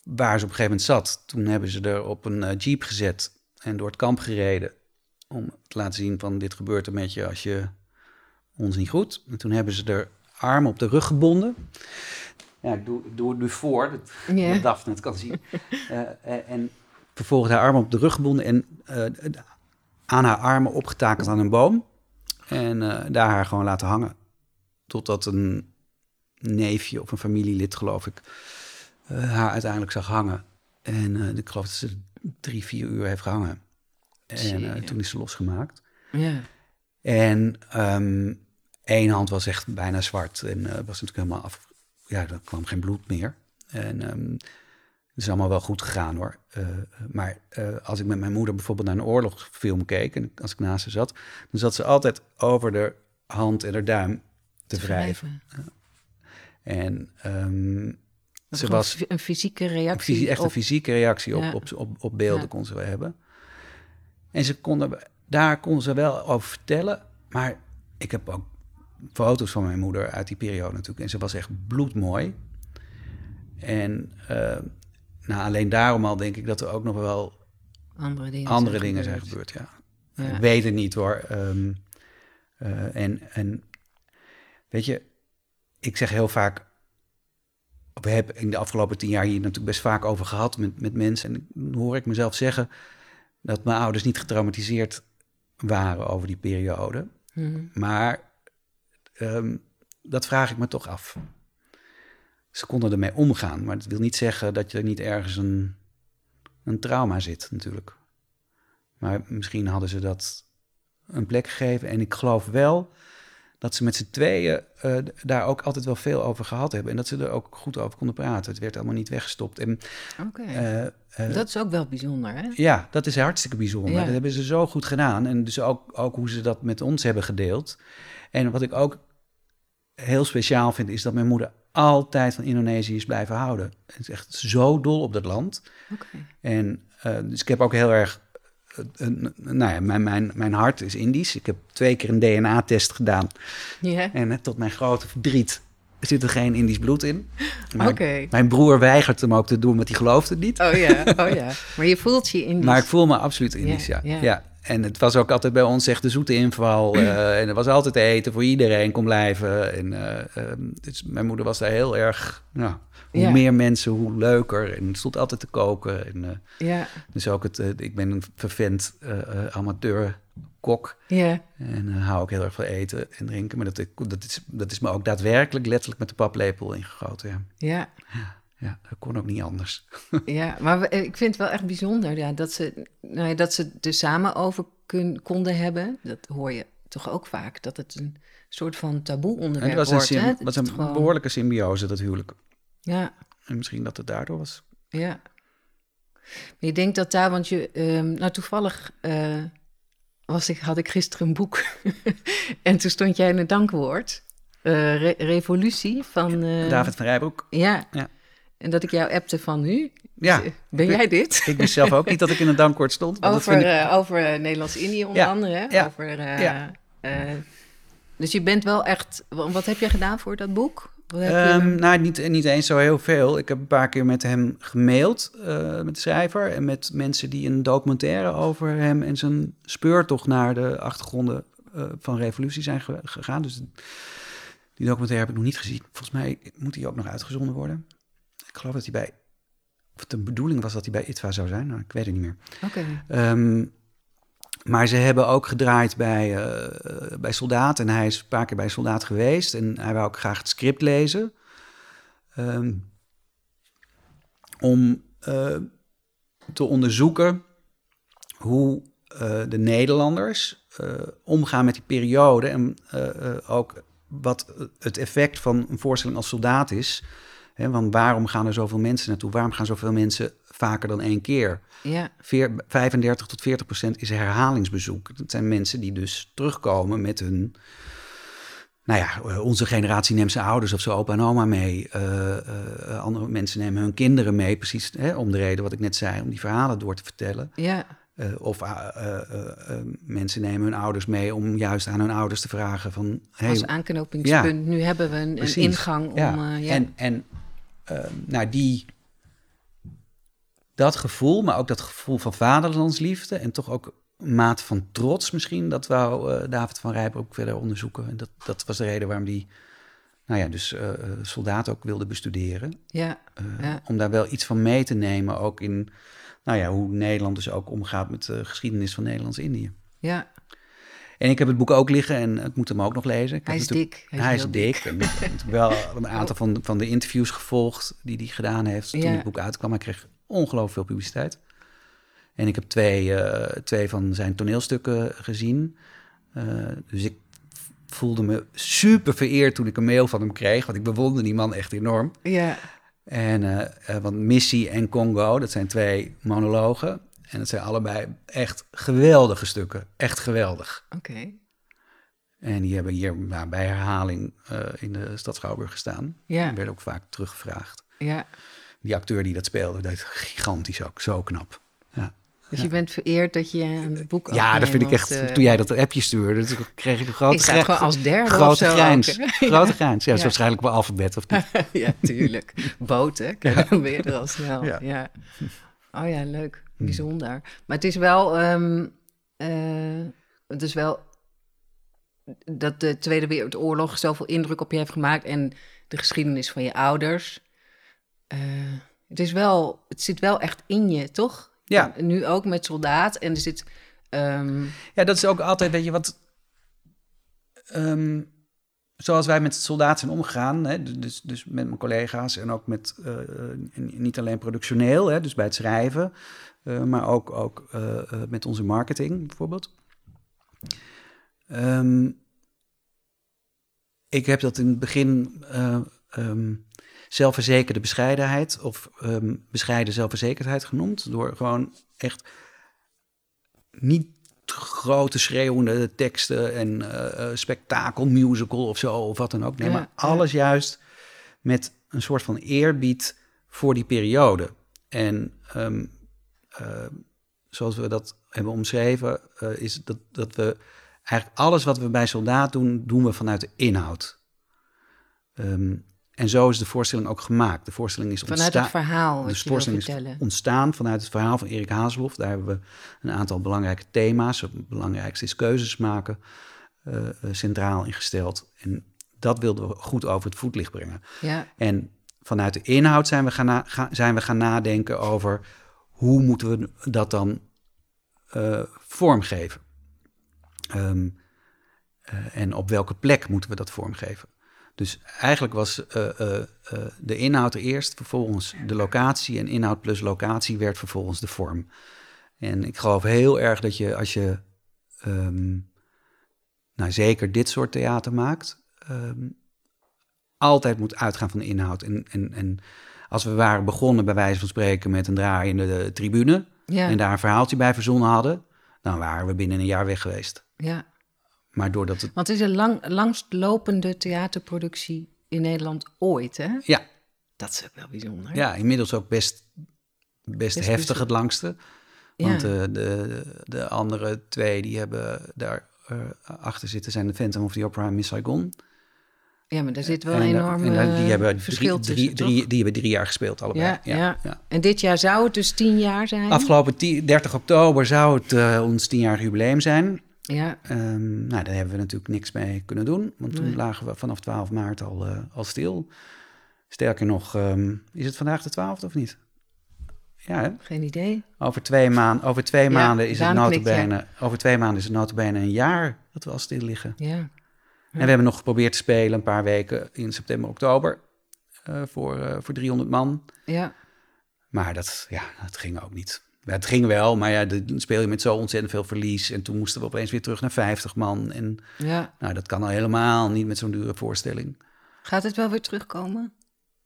waar ze op een gegeven moment zat, toen hebben ze er op een jeep gezet en door het kamp gereden. Om te laten zien van dit gebeurt er met je als je ons niet goed. En toen hebben ze er armen op de rug gebonden. Ja, ik doe, ik doe het nu voor, dat, Ja. dat Daphne het kan zien. Eh, eh, en vervolgens haar armen op de rug gebonden en eh, aan haar armen opgetakeld aan een boom. En daar haar gewoon laten hangen. Totdat een neefje of een familielid, geloof ik, haar uiteindelijk zag hangen. En ik geloof dat ze drie, vier uur heeft gehangen. En eh, toen is ze losgemaakt. Ja. En ehm één hand was echt bijna zwart en eh, was natuurlijk helemaal af. Ja, er kwam geen bloed meer. En ehm, het is allemaal wel goed gegaan hoor. Eh, maar als ik met mijn moeder bijvoorbeeld naar een oorlogsfilm keek en als ik naast ze zat, dan zat ze altijd over de hand en haar duim te wrijven. En ehm, ze was een fysieke een reactie. fysi- echt een fysieke reactie op, Ja. op, op, op beelden Ja. kon ze wel hebben. En ze konden, daar kon ze wel over vertellen. Maar ik heb ook foto's van mijn moeder uit die periode natuurlijk. En ze was echt bloedmooi. En uh, nou, alleen daarom al denk ik dat er ook nog wel andere dingen, andere zijn, dingen gebeurd. zijn gebeurd. Ja. Ik weet het niet hoor. Um, uh, en, en weet je, ik zeg heel vaak. We hebben in de afgelopen tien jaar hier natuurlijk best vaak over gehad met, met mensen. En dan hoor ik mezelf zeggen dat mijn ouders niet getraumatiseerd waren over die periode. Hmm. Maar um, dat vraag ik me toch af. Ze konden ermee omgaan, maar dat wil niet zeggen dat je niet ergens een, een trauma zit, natuurlijk. Maar misschien hadden ze dat een plek gegeven. En ik geloof wel dat ze met z'n tweeën uh, daar ook altijd wel veel over gehad hebben. En dat ze er ook goed over konden praten. Het werd allemaal niet weggestopt. Oké, okay. uh, uh, dat is ook wel bijzonder, hè? Ja, dat is hartstikke bijzonder. Ja. Dat hebben ze zo goed gedaan. En dus ook, ook hoe ze dat met ons hebben gedeeld. En wat ik ook heel speciaal vind, is dat mijn moeder altijd van Indonesië is blijven houden. Het is echt zo dol op dat land. Okay. En dus ik heb ook heel erg. Uh, nou ja, mijn, mijn, mijn hart is Indisch. Ik heb twee keer een DNA-test gedaan. Yeah. En tot mijn grote verdriet zit er geen Indisch bloed in. Oké. Okay. Mijn broer weigert hem ook te doen, want hij gelooft het niet. Oh ja, oh ja. Maar je voelt je Indisch. Maar ik voel me absoluut Indisch, ja. ja. En het was ook altijd bij ons echt de zoete inval. Uh, en er was altijd eten voor iedereen kon blijven. En uh, um, dus mijn moeder was daar heel erg... Nou, hoe Ja. meer mensen, hoe leuker. En het stond altijd te koken. En, uh, Ja, dus ook het... ik ben een vervent amateur kok. ja, En uh, hou ook heel erg van eten en drinken. Maar dat, dat, is, dat is me ook daadwerkelijk letterlijk met de paplepel ingegoten. Ja, ja. Ja dat kon ook niet anders. Ja, maar ik vind het wel echt bijzonder ja, dat, ze, nou ja, dat ze het er samen over kun, konden hebben. Dat hoor je toch ook vaak, dat het een soort van taboe onderwerp was wordt. hè? Het was een gewoon- behoorlijke symbiose, dat huwelijk. Ja, En misschien dat het daardoor was. ja. Maar je denkt dat daar, want je, ehm, nou toevallig eh, was ik, had ik gisteren een boek en toen stond jij in het dankwoord. eh, Re- Revolutie van... eh, David van Rijbroek. Ja. Ja. En dat ik jou appte van nu. Ja. Ben jij dit? Ik wist zelf ook niet dat ik in een dankwoord stond. Over, ik- eh, over eh, Nederlands-Indië onder Ja, andere. Ja, Over, eh, ja. dus je bent wel echt... wa- Wat heb je gedaan voor dat boek? Wat heb je- Ehm, nou, niet, niet eens zo heel veel. Ik heb een paar keer met hem gemaild, met de schrijver... en met mensen die een documentaire over hem... en zijn speurtocht naar de achtergronden van revolutie zijn ge- gegaan. Dus die documentaire heb ik nog niet gezien. Volgens mij moet die ook nog uitgezonden worden. Ik geloof dat hij bij... Of de bedoeling was dat hij bij ITVA zou zijn. Nou, ik weet het niet meer. Oké. Ehm, maar ze hebben ook gedraaid bij, eh, bij Soldaat. En hij is een paar keer bij Soldaat geweest. En hij wou ook graag het script lezen. Ehm, om eh, te onderzoeken hoe eh, de Nederlanders omgaan met die periode. En ook wat het effect van een voorstelling als soldaat is. Want waarom gaan er zoveel mensen naartoe? Waarom gaan zoveel mensen vaker dan één keer? Ja, Veer- 35 tot 40 procent is herhalingsbezoek. Dat zijn mensen die dus terugkomen met hun... Nou ja, eh, onze generatie neemt zijn ouders of zijn opa en oma mee. Eh, eh, andere mensen nemen hun kinderen mee, precies hè, om de reden wat ik net zei, om die verhalen door te vertellen. ja, of mensen nemen hun ouders mee om juist aan hun ouders te vragen van... Hey, als aanknopingspunt. Nu hebben we een, een ingang om... ja. ja. En, en nou, die, dat gevoel, maar ook dat gevoel van vaderlandsliefde en toch ook een mate van trots misschien, dat wou eh, David van Rijper ook verder onderzoeken. En dat, dat was de reden waarom die, nou ja, dus eh, eh, soldaat ook wilde bestuderen. ja, Ja. Om daar wel iets van mee te nemen, ook in, nou ja, hoe Nederland dus ook omgaat met de geschiedenis van Nederlands-Indië. ja. En ik heb het boek ook liggen en ik moet hem ook nog lezen. Ik Hij is dik. Hij is hij is dik. Ik heb natuurlijk wel een aantal van, van de interviews gevolgd die hij gedaan heeft toen Ja. het boek uitkwam. Hij kreeg ongelooflijk veel publiciteit. En ik heb twee, eh, twee van zijn toneelstukken gezien. Eh, dus ik voelde me super vereerd toen ik een mail van hem kreeg. Want ik bewonder die man echt enorm. Ja, En, eh, want Missie en Congo, dat zijn twee monologen. En dat zijn allebei echt geweldige stukken. Echt geweldig. oké. En die hebben hier nou, bij herhaling eh, in de stad Schouwburg gestaan. Ja. Die werden ook vaak teruggevraagd. Ja, Die acteur die dat speelde, deed gigantisch ook. Zo knap. Ja. Dus je bent vereerd dat je een boek Ja, dat vind ik echt... eh, Toen jij dat appje stuurde, kreeg ik een grote grijns. gewoon als derde Grote of zo grijns. ook. Grote grijns. Ja, dat waarschijnlijk wel alfabet of niet. ja, tuurlijk. Boten, je er al snel. Ja. Ja. Oh ja, leuk. Bijzonder. Maar het is wel... ehm, eh, het is wel dat de Tweede Wereldoorlog zoveel indruk op je heeft gemaakt... en de geschiedenis van je ouders. Eh, het, is wel, het zit wel echt in je, toch? Ja. En nu ook met soldaat. En er zit... ehm, Ja, dat is ook altijd, weet je, wat... ehm, zoals wij met soldaten zijn omgegaan, hè, dus, dus met mijn collega's en ook met, eh, en niet alleen productioneel, hè, dus bij het schrijven, eh, maar ook, ook eh, eh, met onze marketing bijvoorbeeld. Ehm, ik heb dat in het begin eh, ehm, zelfverzekerde bescheidenheid of ehm, bescheiden zelfverzekerdheid genoemd, door gewoon echt niet grote schreeuwende teksten en eh, spektakel, musical of zo, of wat dan ook. Nee, Ja, maar ja. alles juist met een soort van eerbied voor die periode. En ehm, eh, zoals we dat hebben omschreven, is dat, dat we eigenlijk alles wat we bij soldaat doen, doen we vanuit de inhoud. Ehm, en zo is de voorstelling ook gemaakt. De voorstelling is vanuit ontstaan. het verhaal De voorstelling is ontstaan vanuit het verhaal van Erik Hazelhoff. Daar hebben we een aantal belangrijke thema's. Het belangrijkste is keuzes maken, eh, centraal ingesteld. En dat wilden we goed over het voetlicht brengen. Ja, En vanuit de inhoud zijn we gaan, na- ga- zijn we gaan nadenken over hoe moeten we dat dan eh, vormgeven. Ehm, eh, en op welke plek moeten we dat vormgeven. Dus eigenlijk was eh, eh, eh, de inhoud er eerst, vervolgens de locatie. En inhoud plus locatie werd vervolgens de vorm. En ik geloof heel erg dat je als je ehm, nou, zeker dit soort theater maakt, ehm, altijd moet uitgaan van de inhoud. En, en, en als we waren begonnen, bij wijze van spreken, met een draaiende de tribune ja, en daar een verhaaltje bij verzonnen hadden, dan waren we binnen een jaar weg geweest. ja. Maar doordat het. Want het is een lang, langstlopende theaterproductie in Nederland ooit, hè? Ja, Dat is ook wel bijzonder. ja inmiddels ook best, best, Best heftig bijzonder. het langste. Want eh, de, de andere twee die hebben daar eh, achter zitten zijn de Phantom of the Opera en Miss Saigon. Ja, maar daar zit wel En, een enorm en, die hebben drie, verschil drie, tussen, drie, toch? die hebben drie jaar gespeeld, allebei. Ja, ja. ja. En dit jaar zou het dus tien jaar zijn? Afgelopen 10 30 oktober zou het eh, ons tienjarig jubileum zijn. Ja, Ehm, nou, daar hebben we natuurlijk niks mee kunnen doen. Want toen Nee. lagen we vanaf 12 maart al, eh, al stil. Sterker nog, ehm, is het vandaag de 12e of niet? Ja, hè? geen idee. Over twee, maan, over twee Ja, maanden is het notabene, over twee maanden is het notabene een jaar dat we al stil liggen. Ja, En we hebben nog geprobeerd te spelen een paar weken in september, oktober. eh, voor, eh, voor 300 man. ja, Maar dat, ja, dat ging ook niet. Ja, het ging wel, maar ja, dan speel je met zo ontzettend veel verlies. En toen moesten we opeens weer terug naar 50 man. En ja. nou, dat kan al helemaal niet met zo'n dure voorstelling. Gaat het wel weer terugkomen?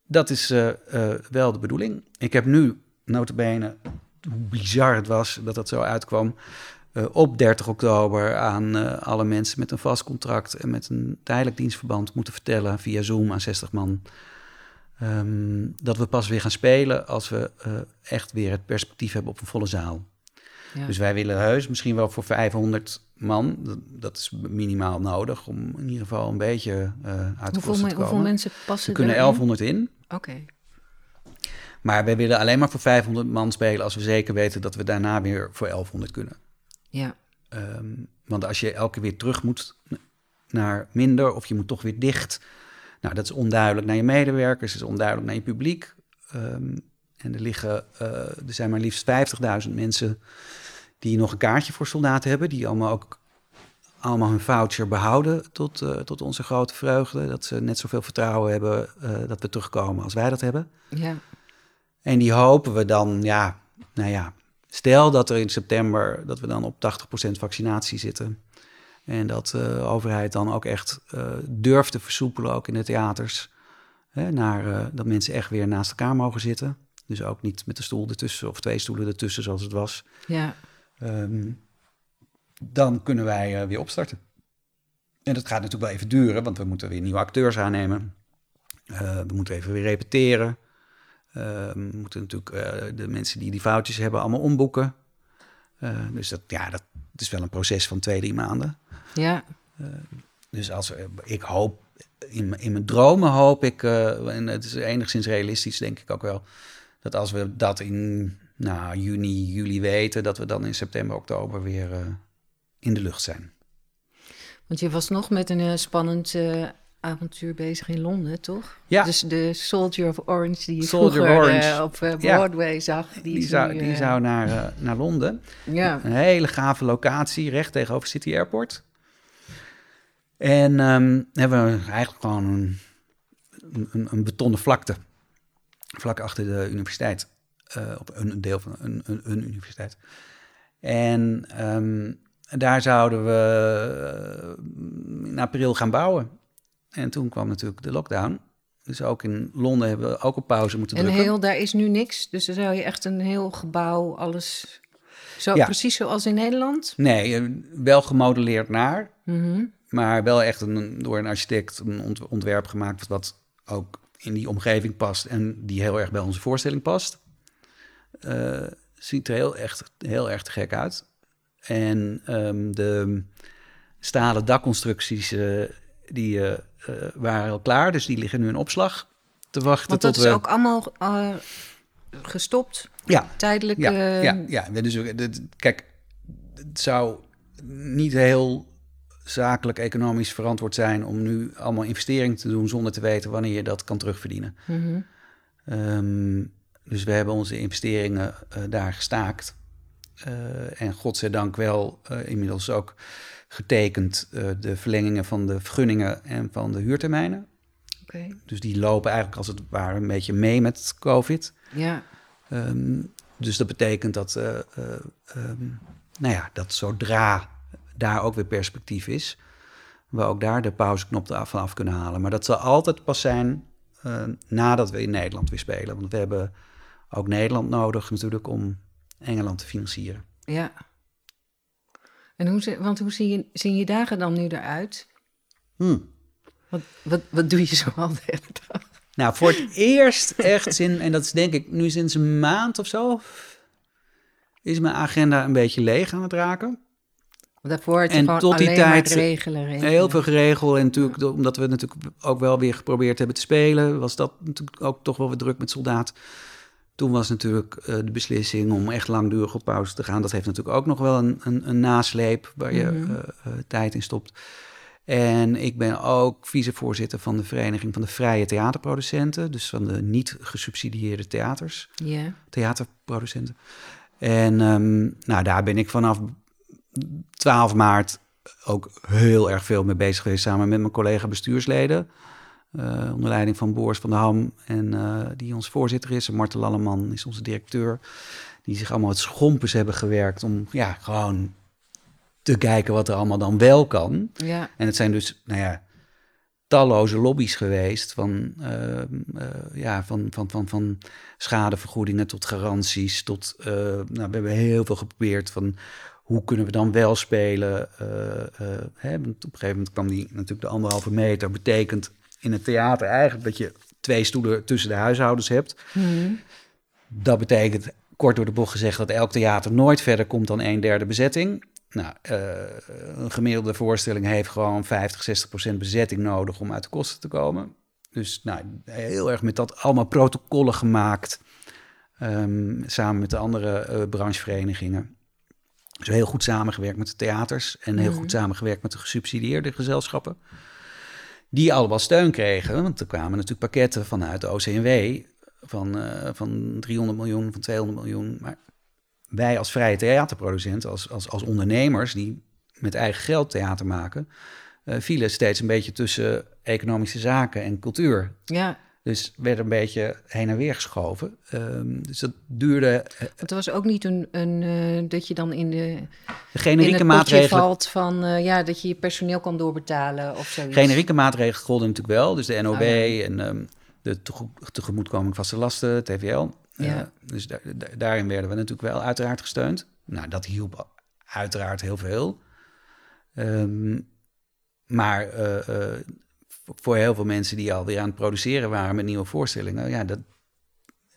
Dat is eh, eh, wel de bedoeling. Ik heb nu, notabene, hoe bizar het was dat dat zo uitkwam... eh, op 30 oktober aan alle mensen met een vast contract... en met een tijdelijk dienstverband moeten vertellen via Zoom aan 60 man... ehm, dat we pas weer gaan spelen als we eh, echt weer het perspectief hebben op een volle zaal. Ja. Dus wij willen heus misschien wel voor 500 man. Dat, dat is minimaal nodig om in ieder geval een beetje eh uit de hoeveel, te hoeveel komen. mensen passen Er kunnen erin? 1100 in. Oké, Maar wij willen alleen maar voor 500 man spelen als we zeker weten dat we daarna weer voor 1100 kunnen. ja, Ehm, want als je elke keer weer terug moet naar minder of je moet toch weer dicht. Nou, dat is onduidelijk naar je medewerkers, is onduidelijk naar je publiek. Ehm, en er, liggen, eh, er zijn maar liefst 50.000 mensen die nog een kaartje voor soldaten hebben. Die allemaal ook allemaal hun voucher behouden tot, eh, tot onze grote vreugde. Dat ze net zoveel vertrouwen hebben eh, dat we terugkomen als wij dat hebben. ja, En die hopen we dan, ja, nou ja, stel dat er in september, dat we dan op 80% vaccinatie zitten. En dat eh, de overheid dan ook echt eh, durft te versoepelen, ook in de theaters. Hè, naar, eh, dat mensen echt weer naast elkaar mogen zitten. Dus ook niet met een stoel ertussen of twee stoelen ertussen zoals het was. ja. Ehm, dan kunnen wij eh, weer opstarten. En dat gaat natuurlijk wel even duren, want we moeten weer nieuwe acteurs aannemen. Eh, we moeten even weer repeteren. Eh, we moeten natuurlijk eh, de mensen die die foutjes hebben allemaal omboeken. Eh, dus dat, ja, dat is wel een proces van twee, drie maanden. Ja. Dus als ik hoop, in, mijn- in mijn dromen hoop ik, eh, en het is enigszins realistisch denk ik ook wel, dat als we dat in nou, juni, juli weten, dat we dan in september, oktober weer eh, in de lucht zijn. Want je was nog met een eh, spannend eh, avontuur bezig in Londen, toch? Ja. Dus de Soldier of Orange die je Soldier vroeger Orange. eh, op eh, Ja. Broadway zag. Die, Die, zou, nu, die eh, zou naar, eh, naar Londen. Ja. Een hele gave locatie, recht tegenover City Airport. En ehm, hebben we eigenlijk gewoon een, een, een betonnen vlakte. Vlak achter de universiteit. Eh, op een deel van een, een, een universiteit. En ehm, daar zouden we eh, in april gaan bouwen. En toen kwam natuurlijk de lockdown. Dus ook in Londen hebben we ook op pauze moeten En drukken. heel, daar is nu niks. Dus dan zou je echt een heel gebouw, alles... Zo, Ja. Precies zoals in Nederland? Nee, eh, wel gemodelleerd naar. Mhm. Maar wel echt een, door een architect een ont- ontwerp gemaakt wat ook in die omgeving past en die heel erg bij onze voorstelling past. Eh, ziet er heel, echt, heel erg te gek uit. En ehm, de stalen dakconstructies eh, die, eh, waren al klaar, dus die liggen nu in opslag te wachten Want tot dat is we... ook allemaal gestopt, Ja, tijdelijk. ja, ja, ja. Dus, kijk, het zou niet heel zakelijk, economisch verantwoord zijn om nu allemaal investeringen te doen zonder te weten wanneer je dat kan terugverdienen. mhm. Ehm, dus we hebben onze investeringen eh, daar gestaakt. Eh, en godzijdank wel eh, inmiddels ook getekend de verlengingen van de vergunningen en van de huurtermijnen. Dus die lopen eigenlijk als het ware een beetje mee met COVID. Ja. Ehm, dus dat betekent dat, ehm, nou ja, dat zodra daar ook weer perspectief is, we ook daar de pauzeknop eraf van af kunnen halen. Maar dat zal altijd pas zijn eh, nadat we in Nederland weer spelen. Want we hebben ook Nederland nodig natuurlijk om Engeland te financieren. Ja. En hoe, want hoe zie je, zien je dagen dan nu eruit? Hmm. Wat, wat, wat doe je zo al de hele dag? Nou, voor het eerst echt zin, en dat is denk ik nu sinds een maand of zo, is mijn agenda een beetje leeg aan het raken. Daarvoor je En tot die tijd, regelen, regelen. Heel veel geregeld. En natuurlijk, omdat we natuurlijk ook wel weer geprobeerd hebben te spelen, was dat natuurlijk ook toch wel weer druk met soldaat. Toen was natuurlijk eh, de beslissing om echt langdurig op pauze te gaan. Dat heeft natuurlijk ook nog wel een, een, een nasleep waar je Mhm. eh, eh, tijd in stopt. En ik ben ook vicevoorzitter van de Vereniging van de Vrije Theaterproducenten. Dus van de niet gesubsidieerde theaters theaterproducenten. En ehm, nou, daar ben ik vanaf 12 maart ook heel erg veel mee bezig geweest, samen met mijn collega bestuursleden. eh, onder leiding van Boris van der Ham, en, eh, die ons voorzitter is. En Marten Lalleman is onze directeur. Die zich allemaal het schompens hebben gewerkt om ja, gewoon te kijken wat er allemaal dan wel kan. Ja. En het zijn dus, nou ja, talloze lobby's geweest van, eh, eh, ja, van, van, van, van schadevergoedingen tot garanties, tot, nou, we hebben heel veel geprobeerd van hoe kunnen we dan wel spelen. eh, eh, hè, op een gegeven moment kwam die natuurlijk de anderhalve meter, betekent in het theater eigenlijk dat je twee stoelen tussen de huishoudens hebt. Mhm. Dat betekent, kort door de bocht gezegd, dat elk theater nooit verder komt dan een derde bezetting. Nou, eh, een gemiddelde voorstelling heeft gewoon 50, 60 procent bezetting nodig om uit de kosten te komen. Dus nou, heel erg met dat allemaal protocollen gemaakt. ehm, samen met de andere brancheverenigingen. Dus heel goed samengewerkt met de theaters en heel Mhm. goed samengewerkt met de gesubsidieerde gezelschappen. Die allemaal steun kregen, want er kwamen natuurlijk pakketten vanuit de OCNW van, eh, van 300 miljoen, van 200 miljoen. Maar wij als vrije theaterproducent, als, als, als ondernemers die met eigen geld theater maken, eh, vielen steeds een beetje tussen economische zaken en cultuur. ja. Dus werd een beetje heen en weer geschoven. Ehm, dus dat duurde. eh, Het was ook niet een, een eh, dat je dan in, de, De in generieke het potje maatregelen. valt van eh, ja, dat je je personeel kan doorbetalen of zoiets. Generieke maatregelen golden natuurlijk wel. Dus de NOW Oh, ja. en ehm, de tege- tegemoetkoming vaste lasten, TVL. Ja. Dus da- da- daarin werden we natuurlijk wel uiteraard gesteund. Nou, dat hielp uiteraard heel veel. Ehm, maar voor heel veel mensen die alweer aan het produceren waren met nieuwe voorstellingen, ja, dat,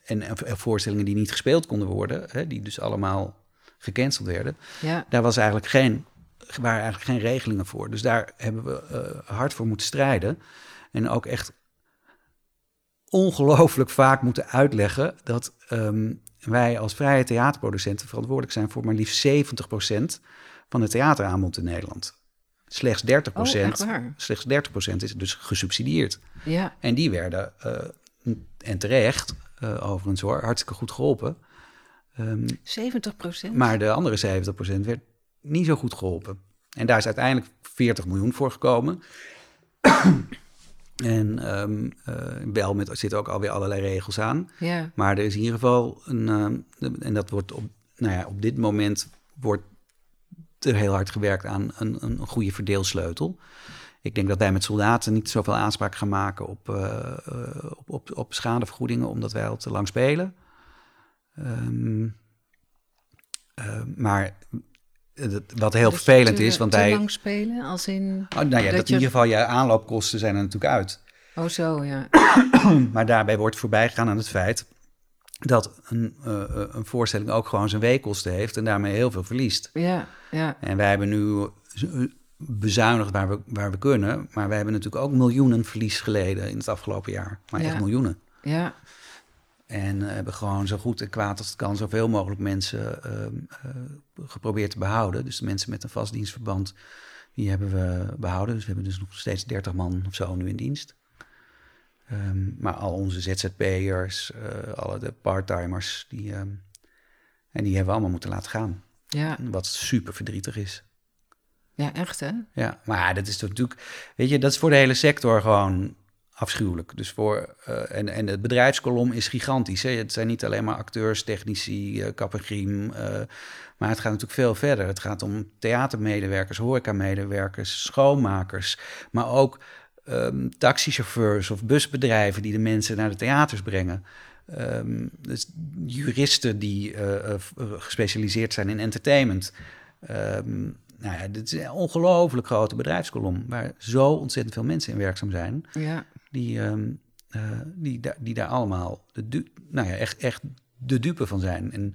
en, en voorstellingen die niet gespeeld konden worden, hè, die dus allemaal gecanceld werden. Ja. Daar was eigenlijk geen, waren eigenlijk geen regelingen voor. Dus daar hebben we eh, hard voor moeten strijden. En ook echt ongelooflijk vaak moeten uitleggen dat ehm, wij als vrije theaterproducenten verantwoordelijk zijn voor maar liefst 70% van het theateraanbod in Nederland. Slechts 30%, Oh, echt waar? slechts 30% is dus gesubsidieerd. Ja. En die werden, eh, en terecht, eh, overigens hoor, hartstikke goed geholpen. Ehm, 70 procent. maar de andere 70% werd niet zo goed geholpen. En daar is uiteindelijk 40 miljoen voor gekomen. en ehm eh, in Belmet zitten ook alweer allerlei regels aan. Ja. Maar er is in ieder geval een. ehm, en dat wordt op, nou ja, op dit moment wordt er heel hard gewerkt aan een, een goede verdeelsleutel. Ik denk dat wij met soldaten niet zoveel aanspraak gaan maken op, eh, eh, op, op, op schadevergoedingen, omdat wij al te lang spelen. Ehm, eh, maar wat heel Dus vervelend te- is, want te wij. lang spelen, als in... Oh, nou ja, dat, dat in ieder geval je aanloopkosten zijn er natuurlijk uit. Oh, zo, ja. Maar daarbij wordt voorbij gegaan aan het feit dat een, eh, eh, een voorstelling ook gewoon zijn weekkosten heeft en daarmee heel veel verliest. Ja, ja. En wij hebben nu bezuinigd waar we, waar we kunnen, maar wij hebben natuurlijk ook miljoenen verlies geleden in het afgelopen jaar. Maar echt Ja. miljoenen. Ja, En eh, hebben gewoon zo goed en kwaad als het kan zoveel mogelijk mensen ehm, eh, geprobeerd te behouden. Dus de mensen met een vast dienstverband, die hebben we behouden. Dus we hebben dus nog steeds 30 man of zo nu in dienst. Ehm, maar al onze ZZP'ers, eh alle de parttimers, die, ehm, en die hebben we allemaal moeten laten gaan. ja. Wat super verdrietig is. Ja, echt, hè? Ja, maar dat is natuurlijk, weet je, dat is voor de hele sector gewoon afschuwelijk. Dus voor, eh, en, en het bedrijfskolom is gigantisch. Hè? Het zijn niet alleen maar acteurs, technici, eh kap en griem, maar het gaat natuurlijk veel verder. Het gaat om theatermedewerkers, horecamedewerkers, schoonmakers, maar ook ehm, taxichauffeurs of busbedrijven die de mensen naar de theaters brengen. Ehm, dus juristen die eh, eh, gespecialiseerd zijn in entertainment. Ehm, nou ja, dit is een ongelooflijk grote bedrijfskolom waar zo ontzettend veel mensen in werkzaam zijn. Ja, Die, eh, die, da- die daar allemaal de nou ja, echt, echt de dupe van zijn. En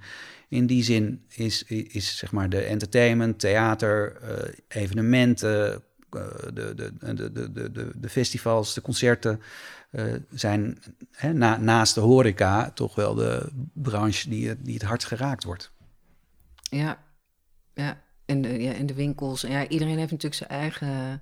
in die zin is, is zeg maar de entertainment, theater, eh, evenementen, eh, de, de, de, de, de, de, festivals, de concerten eh, zijn hè, na, naast de horeca toch wel de branche die, het- die het hardst geraakt wordt. ja. Ja, en de, ja, en de winkels. Ja, iedereen heeft natuurlijk zijn eigen...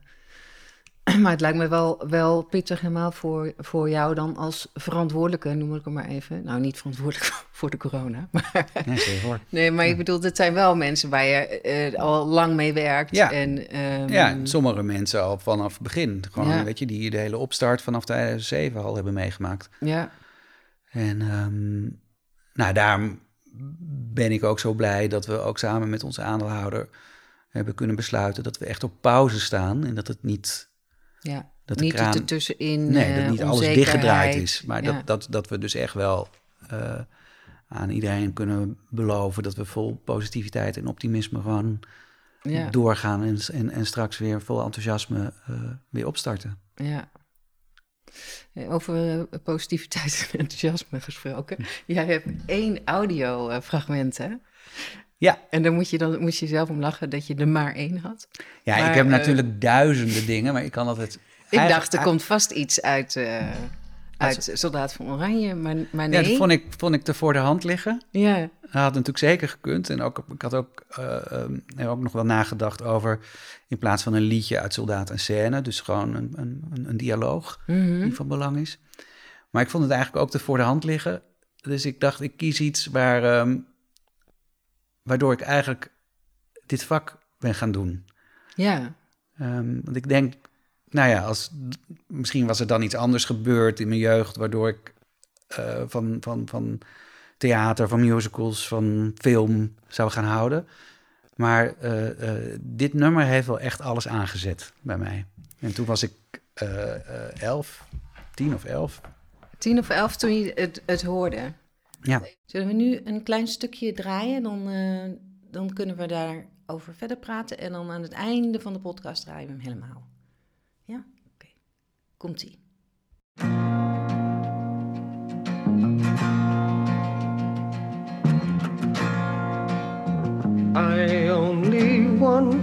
Maar het lijkt me wel, wel pittig helemaal voor, voor jou dan als verantwoordelijke, noem ik het maar even. Nou, niet verantwoordelijk voor de corona, maar... Nee, maar ik bedoel, dit zijn wel mensen waar je eh, al lang mee werkt. Ja. En, ehm, Ja, sommige mensen al vanaf het begin. Gewoon, Ja. weet je, die de hele opstart vanaf 2007 al hebben meegemaakt. ja, En ehm, nou, daarom ben ik ook zo blij dat we ook samen met onze aandeelhouder hebben kunnen besluiten dat we echt op pauze staan. En dat het niet, ja. Dat niet kraan- er tussenin. nee, eh, dat niet alles onzekerheid. dichtgedraaid is. Maar Ja. dat, dat, dat we dus echt wel eh, aan iedereen kunnen beloven dat we vol positiviteit en optimisme gewoon Ja, doorgaan. En, en, en straks weer vol enthousiasme eh, weer opstarten. ja. Eh, Over eh, positiviteit en enthousiasme gesproken. Jij hebt één audiofragment, hè? Ja, En dan moet je, dan moet je zelf om lachen dat je er maar één had. Ja, Maar, ik heb eh, natuurlijk duizenden dingen, maar ik kan altijd... Ik dacht, er komt vast iets uit, eh, uit Soldaat van Oranje, maar, maar nee. Ja, dat vond ik, vond ik er voor de hand liggen. Ja, Dat had natuurlijk zeker gekund. En ook, ik had ook, eh, ehm, ook nog wel nagedacht over... in plaats van een liedje uit Soldaat en Scène... dus gewoon een, een, een, dialoog mhm. die van belang is. Maar ik vond het eigenlijk ook te voor de hand liggen. Dus ik dacht, ik kies iets waar, ehm, waardoor ik eigenlijk dit vak ben gaan doen. ja, Ehm, want ik denk, nou ja, als, misschien was er dan iets anders gebeurd in mijn jeugd, waardoor ik eh, van, van, van theater, van musicals, van film zou gaan houden. Maar eh, eh, dit nummer heeft wel echt alles aangezet bij mij. En toen was ik elf, tien of elf. tien of elf toen je het, het hoorde. Ja, Zullen we nu een klein stukje draaien? Dan, eh, dan kunnen we daarover verder praten. En dan aan het einde van de podcast draaien we hem helemaal. Ja? Oké. Komt-ie.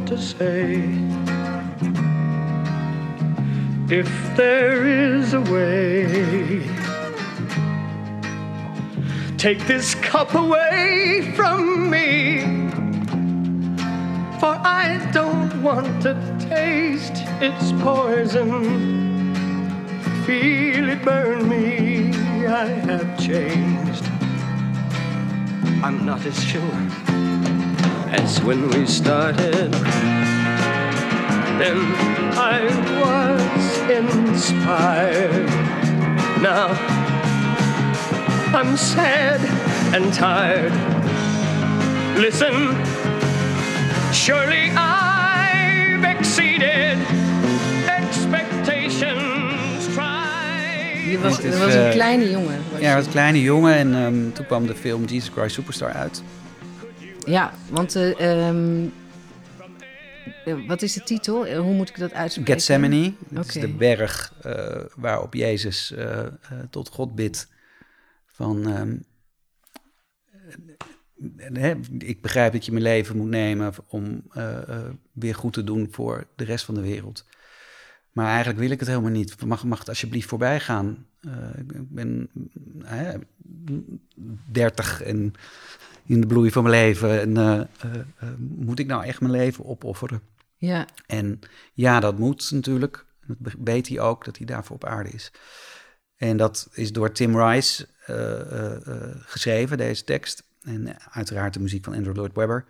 to say. If there is a way, take this cup away from me. For I don't want to taste its poison. Feel it burn me. I have changed. I'm not as sure as when we started. Then I was inspired. Now I'm sad and tired. Listen, surely I've exceeded expectations. Try. Je was, er was een eh, kleine jongen. was Ja, je. als kleine jongen en ehm, toen kwam de film Jesus Christ Superstar uit. Ja, want eh, ehm, eh, wat is de titel? Eh, Hoe moet ik dat uitspreken? Gethsemane, dat is de berg eh, waarop Jezus eh, eh, tot God bidt van... ehm, eh, hè, ik begrijp dat je mijn leven moet nemen om eh, eh, weer goed te doen voor de rest van de wereld. Maar eigenlijk wil ik het helemaal niet. Mag, mag het alsjeblieft voorbij gaan? Ik ben 30 en in de bloei van mijn leven. En moet ik nou echt mijn leven opofferen? Ja, En ja, dat moet natuurlijk. Dat weet hij ook, dat hij daarvoor op aarde is. En dat is door Tim Rice geschreven, deze tekst. En eh, uiteraard de muziek van Andrew Lloyd Webber.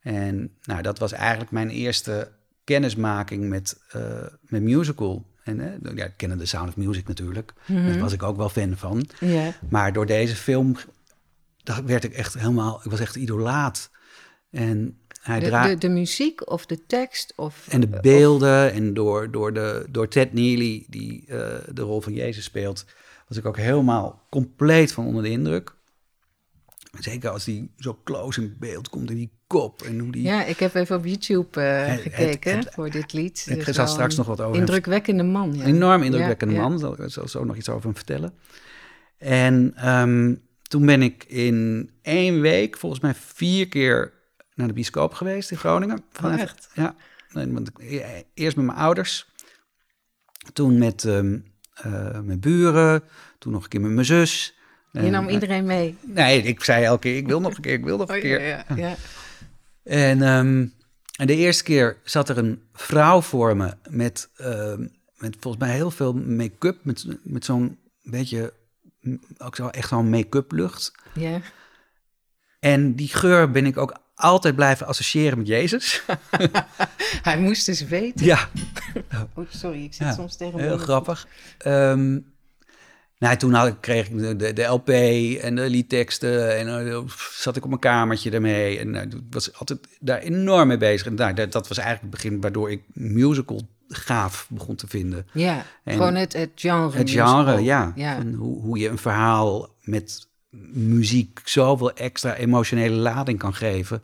En nou, dat was eigenlijk mijn eerste kennismaking met, eh, met musical. En eh, ja, ik kende de Sound of Music natuurlijk. Daar was ik ook wel fan van. ja. Maar door deze film daar werd ik echt helemaal... Ik was echt idolaat. En hij De, de, de muziek of de tekst? Of, En de beelden en door, door, de, door Ted Neely, die eh, de rol van Jezus speelt, was ik ook helemaal compleet van onder de indruk. Zeker als die zo close in beeld komt in die kop en hoe die... Ja, ik heb even op YouTube eh, Het- gekeken het- het- voor dit lied. ik Dus zal straks nog wat over Indrukwekkende man. Ja. Een enorm indrukwekkende Ja, ja. man. Zal- Ik zo nog iets over hem vertellen. En ehm, toen ben ik in één week volgens mij vier keer naar de bioscoop geweest in Groningen. Vanuit- echt? Ja. Nee, want ik- e- eerst met mijn ouders. Toen met ehm, eh, mijn buren. Toen nog een keer met mijn zus. Je En, nam eh, iedereen mee. Nee, ik zei elke keer, ik wil nog een keer, ik wil nog een Oh, keer. ja, ja, ja. En, ehm, en de eerste keer zat er een vrouw voor me met, ehm, met volgens mij heel veel make-up. Met, met zo'n beetje, ook zo echt zo'n make-up lucht. Ja. En die geur ben ik ook altijd blijven associëren met Jezus. Hij moest dus weten. ja, Oh, sorry, ik zit Ja, soms tegen heel grappig. Ehm, nou, toen had, ik- kreeg ik de, de, de LP en de liedteksten en eh, zat ik op mijn kamertje ermee. En eh, was altijd daar enorm mee bezig. En nou, dat, dat was eigenlijk het begin waardoor ik musical gaaf begon te vinden. Ja, En gewoon het, het genre. Het genre, musical. ja. ja. Hoe, hoe je een verhaal met muziek zoveel extra emotionele lading kan geven.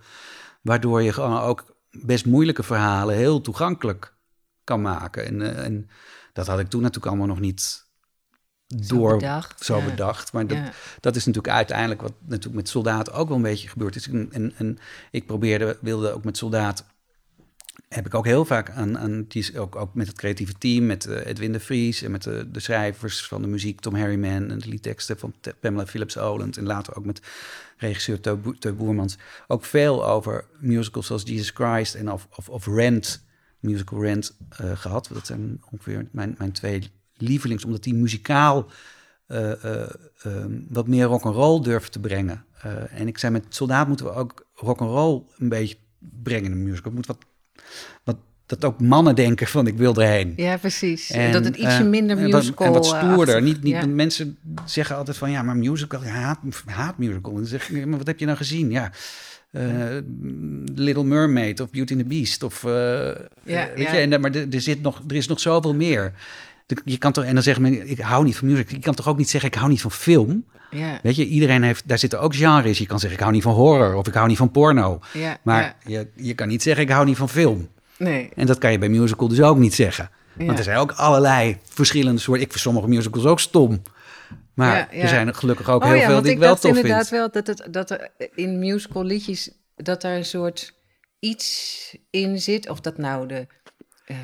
Waardoor je gewoon ook best moeilijke verhalen heel toegankelijk kan maken. En, eh, en dat had ik toen natuurlijk allemaal nog niet door bedacht, zo ja. bedacht. Maar dat, Ja. dat is natuurlijk uiteindelijk wat natuurlijk met soldaten ook wel een beetje gebeurd is. En, en, en ik probeerde, wilde ook met soldaat heb ik ook heel vaak aan, aan die ook, ook met het creatieve team, met eh, Edwin de Vries en met de, de schrijvers van de muziek, Tom Harriman en de liedteksten van Pamela Phillips Oland en later ook met regisseur Teu Bo- Teu Boermans, ook veel over musicals zoals Jesus Christ en of, of, of Rent, musical Rent, eh, gehad. Dat zijn ongeveer mijn, mijn twee lievelings, omdat die muzikaal eh, ehm, wat meer rock and roll durven te brengen. En ik zei met Soldaat moeten we ook rock and roll een beetje brengen in een musical. Moet wat, wat dat ook mannen denken van ik wil erheen. Ja, precies. En, dat het ietsje eh, minder en wat- musical En wat stoerder. achtig. Niet, niet, Ja. Mensen zeggen altijd van ja, maar musical, ja, haat, haat musical. En dan zeg ik, maar wat heb je nou gezien? Ja, eh, Little Mermaid of Beauty and the Beast. Of, eh, Ja, weet ja. je, en, maar er, er, zit nog, er is nog zoveel meer. Je kan toch, en dan zeggen mensen, ik hou niet van musical. Je kan toch ook niet zeggen, ik hou niet van film? Ja, Weet je, iedereen heeft, daar zitten ook genres. Je kan zeggen, ik hou niet van horror of ik hou niet van porno. ja, Maar ja. je, je kan niet zeggen, ik hou niet van film. Nee. En dat kan je bij musical dus ook niet zeggen. Want er zijn ook allerlei verschillende soorten. Ik vind sommige musicals ook stom. Maar er zijn gelukkig ook oh heel veel die ik ik wel tof inderdaad vind. wel dat, het, dat er in musical liedjes... dat er een soort iets in zit, of dat nou de, eh,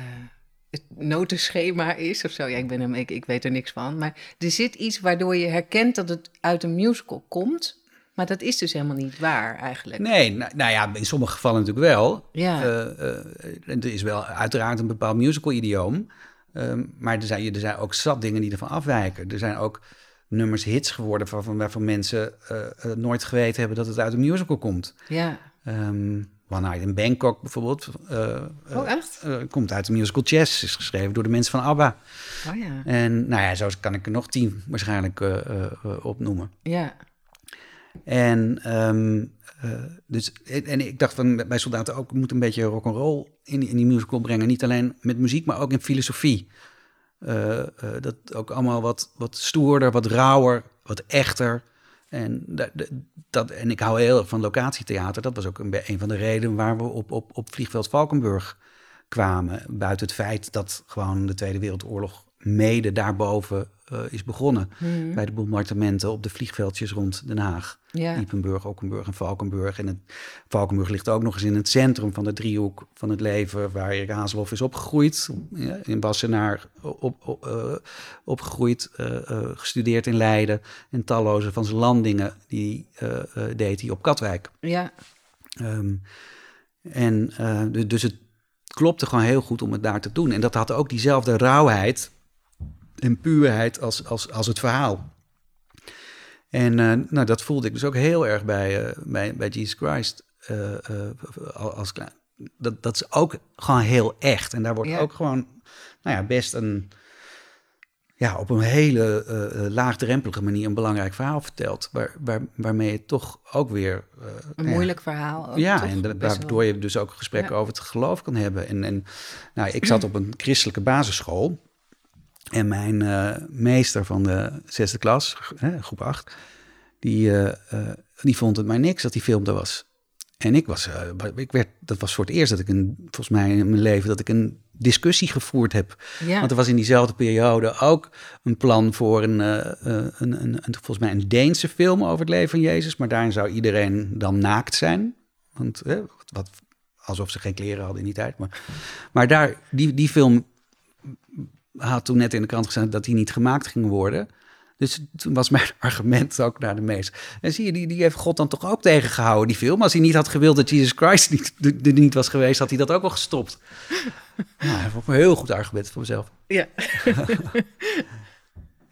het notenschema is of zo. Ja, ik, ben hem, ik, ik weet er niks van. Maar er zit iets waardoor je herkent dat het uit een musical komt. Maar dat is dus helemaal niet waar eigenlijk. Nee, nou, nou ja, in sommige gevallen natuurlijk wel. Ja. Eh, er is wel uiteraard een bepaald musical-idioom. Ehm, maar er zijn, er zijn ook zat dingen die ervan afwijken. Er zijn ook nummers hits geworden waarvan, waarvan mensen eh, nooit geweten hebben dat het uit een musical komt. Ja. Ehm One Night in Bangkok bijvoorbeeld. eh, eh, Oh, echt? eh, komt uit de musical Chess. Is geschreven door de mensen van ABBA. Oh ja. En nou ja, zo kan ik er nog tien waarschijnlijk opnoemen. Ja. En, ehm, eh, dus, en ik dacht van bij soldaten ook, moet een beetje rock'n'roll in, die- in die musical brengen. Niet alleen met muziek, maar ook in filosofie. Dat ook allemaal wat, wat stoerder, wat rauwer, wat echter. En, da- da- dat, en ik hou heel erg van locatietheater. Dat was ook een van de redenen waar we op, op, op vliegveld Valkenburg kwamen. Buiten het feit dat gewoon de Tweede Wereldoorlog mede daarboven eh, is begonnen. Bij de bombardementen op de vliegveldjes rond Den Haag. Ja. Diepenburg, Okkenburg en Valkenburg. En het, Valkenburg ligt ook nog eens in het centrum van de driehoek van het leven... waar Erik Hazelhoff is opgegroeid. Ja, in Wassenaar op, op, eh, opgegroeid, eh, gestudeerd in Leiden. En talloze van zijn landingen die deed hij op Katwijk. Ja. Ehm, en du- dus het klopte gewoon heel goed om het daar te doen. En dat had ook diezelfde rauwheid en puurheid als, als, als het verhaal. En eh, nou, dat voelde ik dus ook heel erg bij, eh, bij, bij Jesus Christ. eh, als. Dat, dat is ook gewoon heel echt. En daar wordt Ja. ook gewoon nou ja, best een, ja, op een hele laagdrempelige manier een belangrijk verhaal verteld. Waar, waar, waarmee je toch ook weer... Een nou ja, moeilijk verhaal. ook, ja, toch? en da- waardoor je dus ook gesprekken Ja. over het geloof kan hebben. En, en nou, ik zat op een christelijke basisschool. En mijn eh, meester van de zesde klas, hè, groep 8, die, eh, eh, die vond het maar niks dat die film er was. En ik was, ik werd, dat was voor het eerst dat ik een, volgens mij in mijn leven, dat ik een discussie gevoerd heb. Ja. Want er was in diezelfde periode ook een plan voor een, een, een, een, volgens mij een Deense film over het leven van Jezus. Maar daarin zou iedereen dan naakt zijn. Want wat, alsof ze geen kleren hadden in die tijd. Maar, maar daar, die, die film had toen net in de krant gestaan dat die niet gemaakt ging worden. Dus toen was mijn argument ook naar de meester. En zie je, die, die heeft God dan toch ook tegengehouden, die film. Als hij niet had gewild dat Jesus Christ niet, er niet was geweest, had hij dat ook wel gestopt. Nou, dat vond ik een heel goed argument voor mezelf. Ja.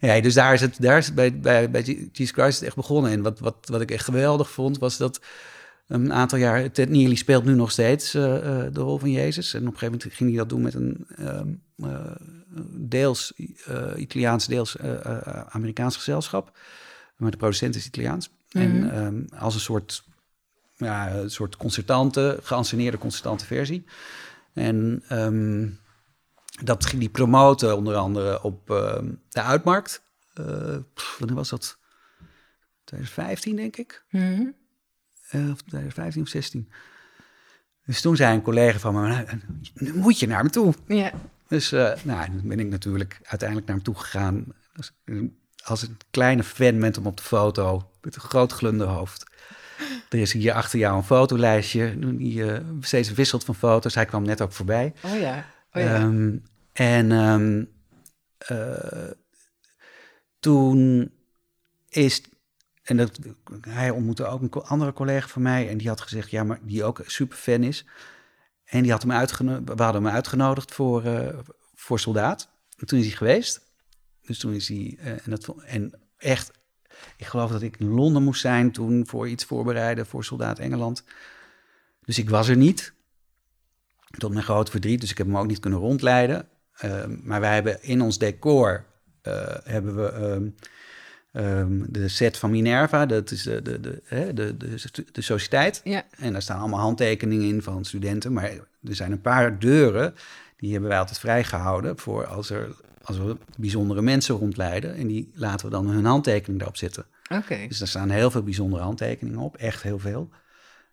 Ja, dus daar is het, daar is het bij, bij, bij Jesus Christ echt begonnen. En wat, wat, wat ik echt geweldig vond, was dat een aantal jaar... Ted Neely speelt nu nog steeds eh, eh, de rol van Jezus. En op een gegeven moment ging hij dat doen met een ehm, eh, deels eh, Italiaans, deels eh, eh, Amerikaans gezelschap. Maar de producent is Italiaans. En ehm, als een soort, ja, een soort concertante, geanceneerde concertante versie. En... ehm, dat ging die promoten onder andere op ehm, de uitmarkt. Pff, wanneer was dat? 2015 denk ik. Mhm. Of 2015 of 16. Dus toen zei een collega van me, nou, nu moet je naar me toe. Ja. Dus eh, nou, dan ben ik natuurlijk uiteindelijk naar hem toe gegaan. Eh, als een kleine fan met hem op de foto, met een groot glunderhoofd. Er is hier achter jou een fotolijstje, die eh, steeds wisselt van foto's. Hij kwam net ook voorbij. Oh ja. Oh ja. Ehm, en ehm, eh, toen is. En dat, hij ontmoette ook een andere collega van mij. En die had gezegd, ja, maar die ook super fan is. En die had hem uitgenodigd. We hadden hem uitgenodigd voor, eh, voor soldaat. En toen is hij geweest. Dus toen is hij. eh, en, dat, en echt. Ik geloof dat ik in Londen moest zijn toen voor iets voorbereiden voor Soldaat Engeland. Dus ik was er niet. Tot mijn grote verdriet, dus ik heb hem ook niet kunnen rondleiden. Ehm, maar wij hebben in ons decor eh, hebben we ehm, de set van Minerva, dat is de, de, de, de, de, de sociëteit. Ja. En daar staan allemaal handtekeningen in van studenten. Maar er zijn een paar deuren, die hebben wij altijd vrijgehouden voor als, er, als we bijzondere mensen rondleiden. En die laten we dan hun handtekening daarop zitten. Oké. Dus daar staan heel veel bijzondere handtekeningen op, echt heel veel.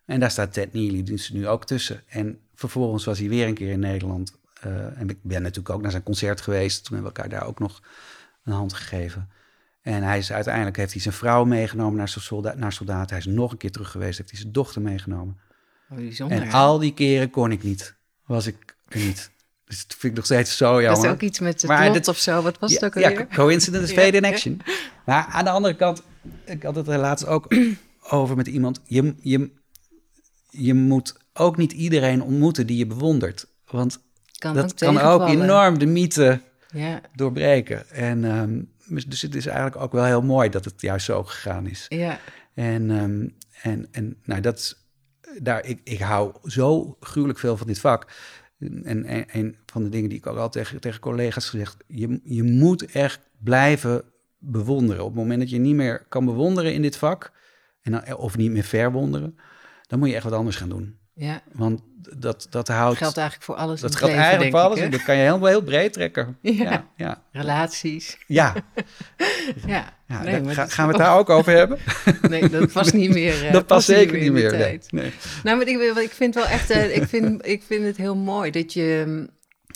En daar staat Ted Neely dus nu ook tussen. En vervolgens was hij weer een keer in Nederland. eh, en ik ben natuurlijk ook naar zijn concert geweest. Toen hebben we elkaar daar ook nog een hand gegeven. En hij is uiteindelijk heeft hij zijn vrouw meegenomen naar, zijn soldaat, naar soldaat. Hij is nog een keer terug geweest, heeft hij zijn dochter meegenomen. Oh, bijzonder. En hè? al die keren kon ik niet. Was ik er niet. Dus dat vind ik nog steeds zo jammer. dat is ook iets met het Maar dit- of zo. Wat was het ook ja, alweer? ja, coincidence is in action. Maar aan de andere kant, ik had het er laatst ook over met iemand. Je, je, je moet ook niet iedereen ontmoeten die je bewondert. Want Kan dat ook kan ook enorm de mythe Ja, doorbreken. En ehm, dus het is eigenlijk ook wel heel mooi dat het juist zo gegaan is. ja, En, ehm, en, en nou, dat daar, ik, ik hou zo gruwelijk veel van dit vak. En, en een van de dingen die ik ook al tegen, tegen collega's gezegd, je, je moet echt blijven bewonderen. Op het moment dat je niet meer kan bewonderen in dit vak, en dan, of niet meer verwonderen, dan moet je echt wat anders gaan doen. Ja. Want dat, dat Dat houdt... geldt eigenlijk voor alles dat geldt leven, eigenlijk voor alles. ik, en dat kan je helemaal heel breed trekken. Ja. Ja, ja, Relaties. ja. Ja, ja Nee, daar- ga- gaan we het daar ook over hebben? Nee, dat was niet meer. eh, dat past zeker niet meer. Nee. Nou, maar ik, ik vind wel echt, eh, ik, vind, ik vind het heel mooi dat je,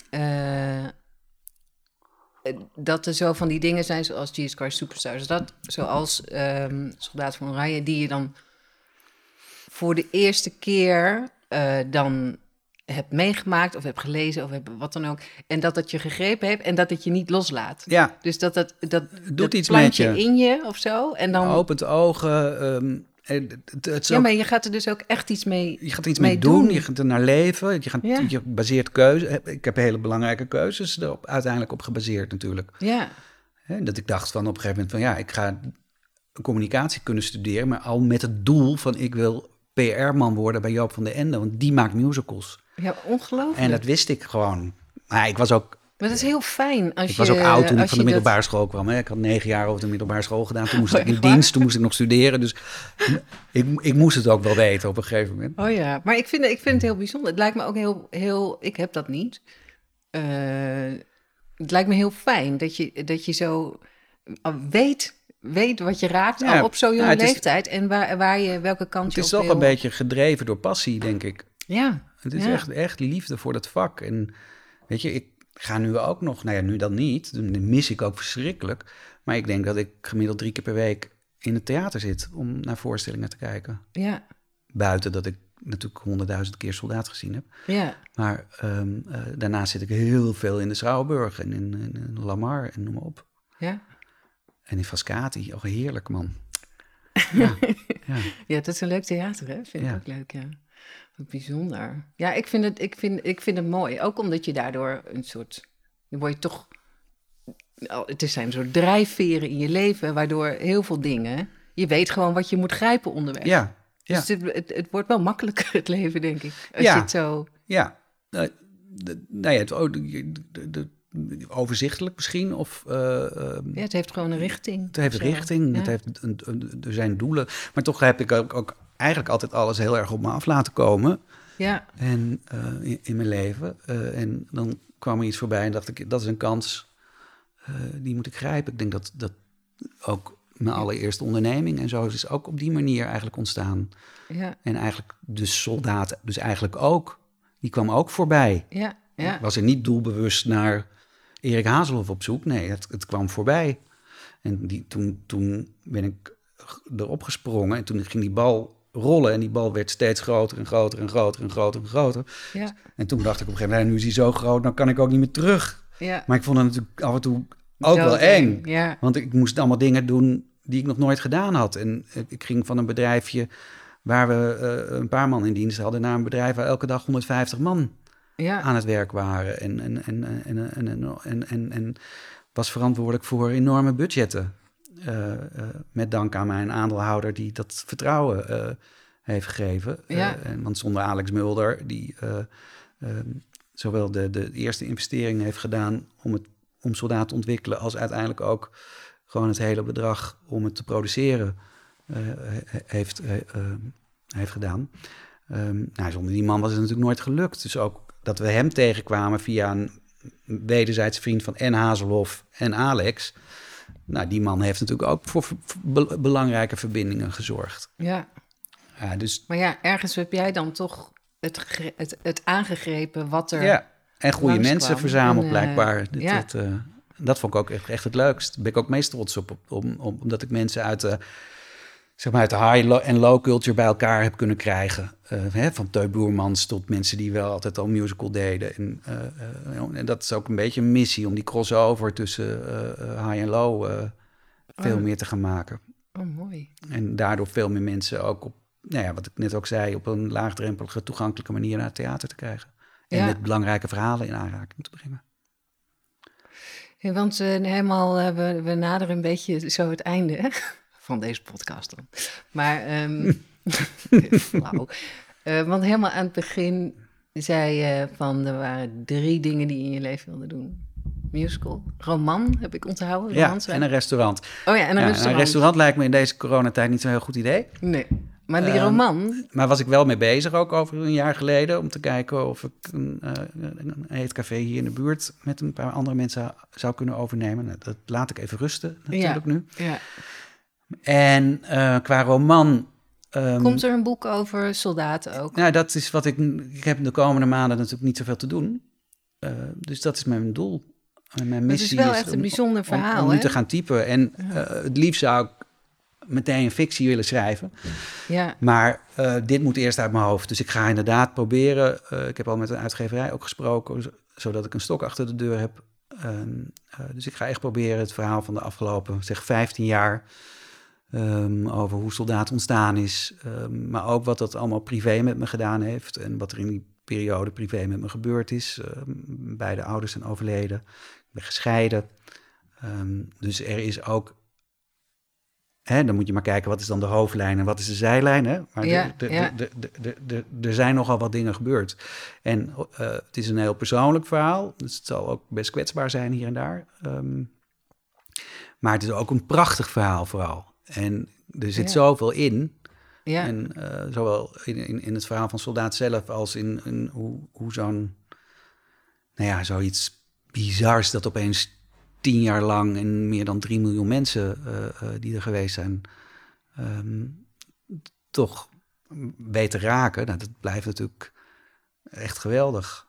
eh, dat er zo van die dingen zijn zoals Jesus Christ Superstars, dat, zoals ehm Soldaat van Oranje, die je dan voor de eerste keer eh, dan hebt meegemaakt of hebt gelezen of hebt, wat dan ook, en dat het je gegrepen heeft en dat het je niet loslaat. Ja, Dus dat dat, dat, dat iets met je. in je of zo, en dan... opent ogen. ehm, en het, het ja, ook- maar je gaat er dus ook echt iets mee je gaat er iets mee mee doen, doen. je gaat er naar leven. Je, gaat, Ja. je baseert keuze. Ik heb hele belangrijke keuzes erop uiteindelijk op gebaseerd natuurlijk. Ja, Hè, dat ik dacht van op een gegeven moment van ja, ik ga communicatie kunnen studeren, maar al met het doel van ik wil PR-man worden bij Joop van den Ende, want die maakt musicals. ja ongelooflijk. En dat wist ik gewoon. Maar ik was ook, Maar dat is heel fijn als ik je... was ook oud toen ik van de middelbare school kwam. Hè. Ik had negen jaar over de middelbare school gedaan. Toen moest Oh, ik in waar? dienst, toen moest ik nog studeren. Dus ik, ik moest het ook wel weten op een gegeven moment. Oh ja, maar ik vind, ik vind het heel bijzonder. Het lijkt me ook heel... heel ik heb dat niet. Eh, het lijkt me heel fijn dat je, dat je zo eh, weet, weet wat je raakt Ja, al op zo'n ja, jonge het is- leeftijd. En waar, waar je, welke kant Het je is op toch wil. een beetje gedreven door passie, denk ik. Ja, Het is Ja. echt, echt liefde voor dat vak. En weet je, ik ga nu ook nog, nou ja, nu dan niet. Dan mis ik ook verschrikkelijk. Maar ik denk dat ik gemiddeld drie keer per week in het theater zit om naar voorstellingen te kijken. ja, Buiten dat ik natuurlijk honderdduizend keer soldaat gezien heb. ja. Maar ehm, eh, daarnaast zit ik heel veel in de Schouwburg en in, in, in Lamar en noem maar op. Ja. En in Frascati. Oh, heerlijk man. Ja, ja. ja, dat is een leuk theater, hè? Vind ik Ja. ook leuk, ja. Wat bijzonder. Ja, ik vind, het, ik, vind, ik vind het mooi. Ook omdat je daardoor een soort... Dan word je toch... oh, Het zijn soort drijfveren in je leven... waardoor heel veel dingen... Je weet gewoon wat je moet grijpen onderweg. ja, ja. Dus het, het, het wordt wel makkelijker, het leven, denk ik. Als Ja. je het zo... Ja, nou, de- nou ja, het, oh, de, de, de- overzichtelijk misschien. Of, eh, ehm, Ja, het heeft gewoon een richting. het heeft Zo. richting, Ja. het heeft een, een- er zijn doelen. Maar toch heb ik ook, ook eigenlijk altijd alles heel erg op me af laten komen Ja, en, eh, in, in mijn leven. Eh, en dan kwam er iets voorbij en dacht ik, dat is een kans, die moet ik grijpen. Ik denk dat, dat ook mijn allereerste onderneming en zo is ook op die manier eigenlijk ontstaan. ja, En eigenlijk de soldaat, dus eigenlijk ook, die kwam ook voorbij. ja, was er niet doelbewust naar Erik Hazelhoff op zoek. Nee, het, het kwam voorbij. En die, toen, toen ben ik erop gesprongen en toen ging die bal rollen. En die bal werd steeds groter en groter en groter en groter en groter. ja, En toen dacht ik op een gegeven moment, nu is hij zo groot, dan kan ik ook niet meer terug. ja. Maar ik vond het natuurlijk af en toe ook wel eng. Ja, Want ik moest allemaal dingen doen die ik nog nooit gedaan had. En eh, ik ging van een bedrijfje waar we eh, een paar man in dienst hadden... naar een bedrijf waar elke dag 150 man ja. aan het werk waren. En, en, en, en, en, en, en, en, en was verantwoordelijk voor enorme budgetten. Eh, eh, met dank aan mijn aandeelhouder die dat vertrouwen eh, heeft gegeven. Ja. en, want zonder Alex Mulder, die eh, ehm, zowel de, de eerste investering heeft gedaan om, het, om soldaat te ontwikkelen, als uiteindelijk ook gewoon het hele bedrag om het te produceren he- heeft, eh, eh, heeft gedaan. Ehm, nou, zonder die man was het natuurlijk nooit gelukt. Dus ook dat we hem tegenkwamen via een wederzijds vriend van en Hazelhoff en Alex. Nou, die man heeft natuurlijk ook voor be- belangrijke verbindingen gezorgd. ja. Ja, dus Maar ja, ergens heb jij dan toch het, het, het aangegrepen wat er... ja, en goede mensen verzameld En, eh, blijkbaar. Ja. dat, eh, dat vond ik ook echt, echt het leukst. Daar ben ik ook meest trots op, op om, om- omdat ik mensen uit de zeg maar, het high lo- en low culture bij elkaar heb kunnen krijgen. Eh, hè, van Teun Boermans tot mensen die wel altijd al musical deden. En, eh, eh, en dat is ook een beetje een missie om die crossover tussen high en low veel Oh. meer te gaan maken. Oh, mooi. En daardoor veel meer mensen ook op, nou ja, wat ik net ook zei, op een laagdrempelige, toegankelijke manier naar het theater te krijgen. En Ja. met belangrijke verhalen in aanraking te brengen. Ja, want helemaal, we, we naderen een beetje zo het einde hè, van deze podcast dan. Maar, ehm flauw. Eh, want helemaal aan het begin zei je van er waren drie dingen die je in je leven wilde doen. Musical, roman heb ik onthouden. Ja, en een restaurant. Oh ja, en een Ja, restaurant. een restaurant lijkt me in deze coronatijd niet zo'n heel goed idee. Nee, maar die Ehm, roman, Maar was ik wel mee bezig, ook over een jaar geleden, om te kijken of ik een, eh, een eetcafé hier in de buurt met een paar andere mensen zou kunnen overnemen. Nou, dat laat ik even rusten natuurlijk nu. ja. En eh, qua roman. ehm, komt er een boek over soldaten ook? Nou, dat is wat ik. Ik heb de komende maanden natuurlijk niet zoveel te doen. Eh, dus dat is mijn doel. En mijn Het missie is wel echt om- een bijzonder om- verhaal, Om, nu hè? te gaan typen. En eh, het liefst zou ik meteen fictie willen schrijven. Ja, Maar dit moet eerst uit mijn hoofd. Dus ik ga inderdaad proberen. ik heb al met een uitgeverij ook gesproken, zo- zodat ik een stok achter de deur heb. Ehm, eh, dus ik ga echt proberen het verhaal van de afgelopen, zeg 15 jaar. Ehm, over hoe soldaat ontstaan is. ehm, maar ook wat dat allemaal privé met me gedaan heeft. En wat er in die periode privé met me gebeurd is. Ehm, beide ouders zijn overleden. Ik ben gescheiden. Dus er is ook Hè, dan moet je maar kijken, wat is dan de hoofdlijn en wat is de zijlijn? Hè? Maar Ja, er- ja. zijn nogal wat dingen gebeurd. En eh, het is een heel persoonlijk verhaal. Dus het zal ook best kwetsbaar zijn hier en daar. Maar het is ook een prachtig verhaal vooral. En er zit Ja. zoveel in. ja. En eh, zowel in, in, in het verhaal van soldaat zelf als in, in hoe, hoe zo'n, nou ja, zoiets bizars dat opeens tien jaar lang en meer dan drie miljoen mensen eh, eh, die er geweest zijn, ehm, toch weten raken. Nou, dat blijft natuurlijk echt geweldig.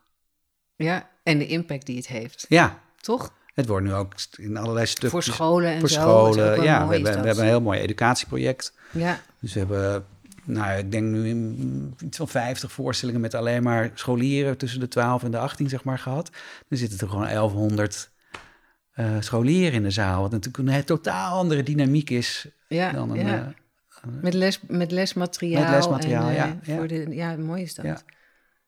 ja, en de impact die het heeft, Ja, toch? Het wordt nu ook in allerlei stukken. Voor scholen en voor zo. scholen, ja. We hebben, we dat. hebben een heel mooi educatieproject. Ja, Dus we hebben, nou, ik denk nu iets van 50 voorstellingen met alleen maar scholieren tussen de 12 en de 18, zeg maar, gehad. Dan zitten er gewoon 1100 eh, scholieren in de zaal. Wat natuurlijk een totaal andere dynamiek is ja, dan een. ja. eh, Met, les, met lesmateriaal. Met lesmateriaal, en, eh, ja, ja. Voor de, ja, mooi is dat. Ja.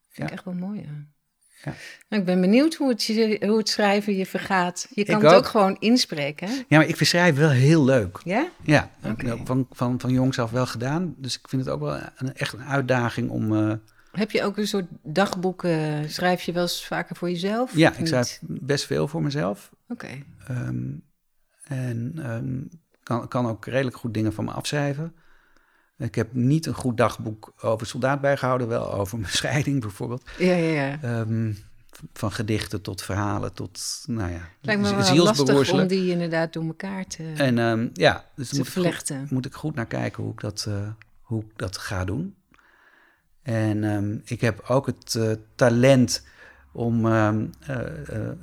Vind ik echt wel mooi, ja. Ja. Nou, ik ben benieuwd hoe het, hoe het schrijven je vergaat. Je kan Ik het ook ook. gewoon inspreken, hè? ja, maar ik verschrijf wel heel leuk. Ja? Ja, ik van, van, van jongs af wel gedaan. Dus ik vind het ook wel een, echt een uitdaging om. eh, Heb je ook een soort dagboek? eh, schrijf je wel eens vaker voor jezelf? ja, ik schrijf best veel voor mezelf. Oké. Ehm, en ehm, kan, kan ook redelijk goed dingen van me afschrijven. Ik heb niet een goed dagboek over soldaat bijgehouden, wel over mijn scheiding bijvoorbeeld. Ja, ja, ja. Ehm, van gedichten tot verhalen tot, nou ja, Lijkt me wel lastig om die inderdaad door elkaar te, En ehm, ja, dus moet ik, goed, moet ik goed naar kijken hoe ik dat, eh, hoe ik dat ga doen. En ehm, ik heb ook het eh, talent om ehm, eh, eh,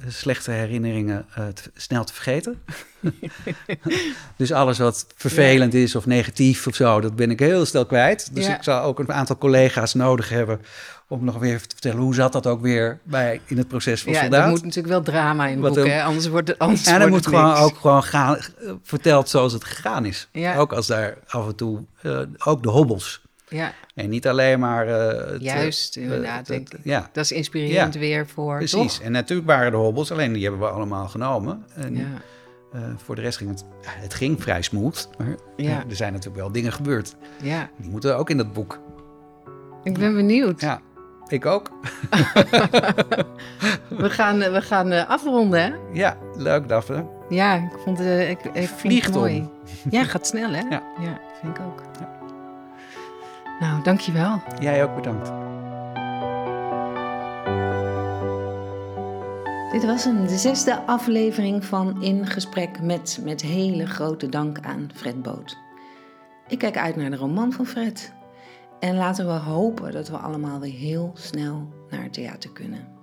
slechte herinneringen eh, te- snel te vergeten. dus alles wat vervelend is of negatief of zo, dat ben ik heel snel kwijt. Dus Ja. ik zal ook een aantal collega's nodig hebben om nog weer te vertellen hoe zat dat ook weer bij in het proces van Ja, soldaat. er moet natuurlijk wel drama in het Wat boek, een- hè? Anders wordt het anders En wordt moet gewoon niks. ook gewoon gaan, verteld zoals het gegaan is. Ja. Ook als daar af en toe, ook de hobbels. Ja, En niet alleen maar... het, juist, inderdaad, het- het-. Ja, Dat is inspirerend Ja, weer voor, precies. toch? En natuurlijk waren er hobbels, alleen die hebben we allemaal genomen. En Ja, eh, voor de rest ging het... ja, het ging vrij smooth, maar Ja. er zijn natuurlijk wel dingen gebeurd. ja. Die moeten ook in dat boek. Ik ben benieuwd. Ja, ik ook. We gaan, we gaan afronden, hè? Ja, leuk Daphne. Ja, ik vond, eh, ik, ik vond het om. mooi. Ja, gaat snel, hè? Ja. ja vind ik ook. Nou, dankjewel. Jij ook bedankt. Dit was de zesde aflevering van In Gesprek met, met hele grote dank aan Fred Boot. Ik kijk uit naar de roman van Fred. En laten we hopen dat we allemaal weer heel snel naar het theater kunnen.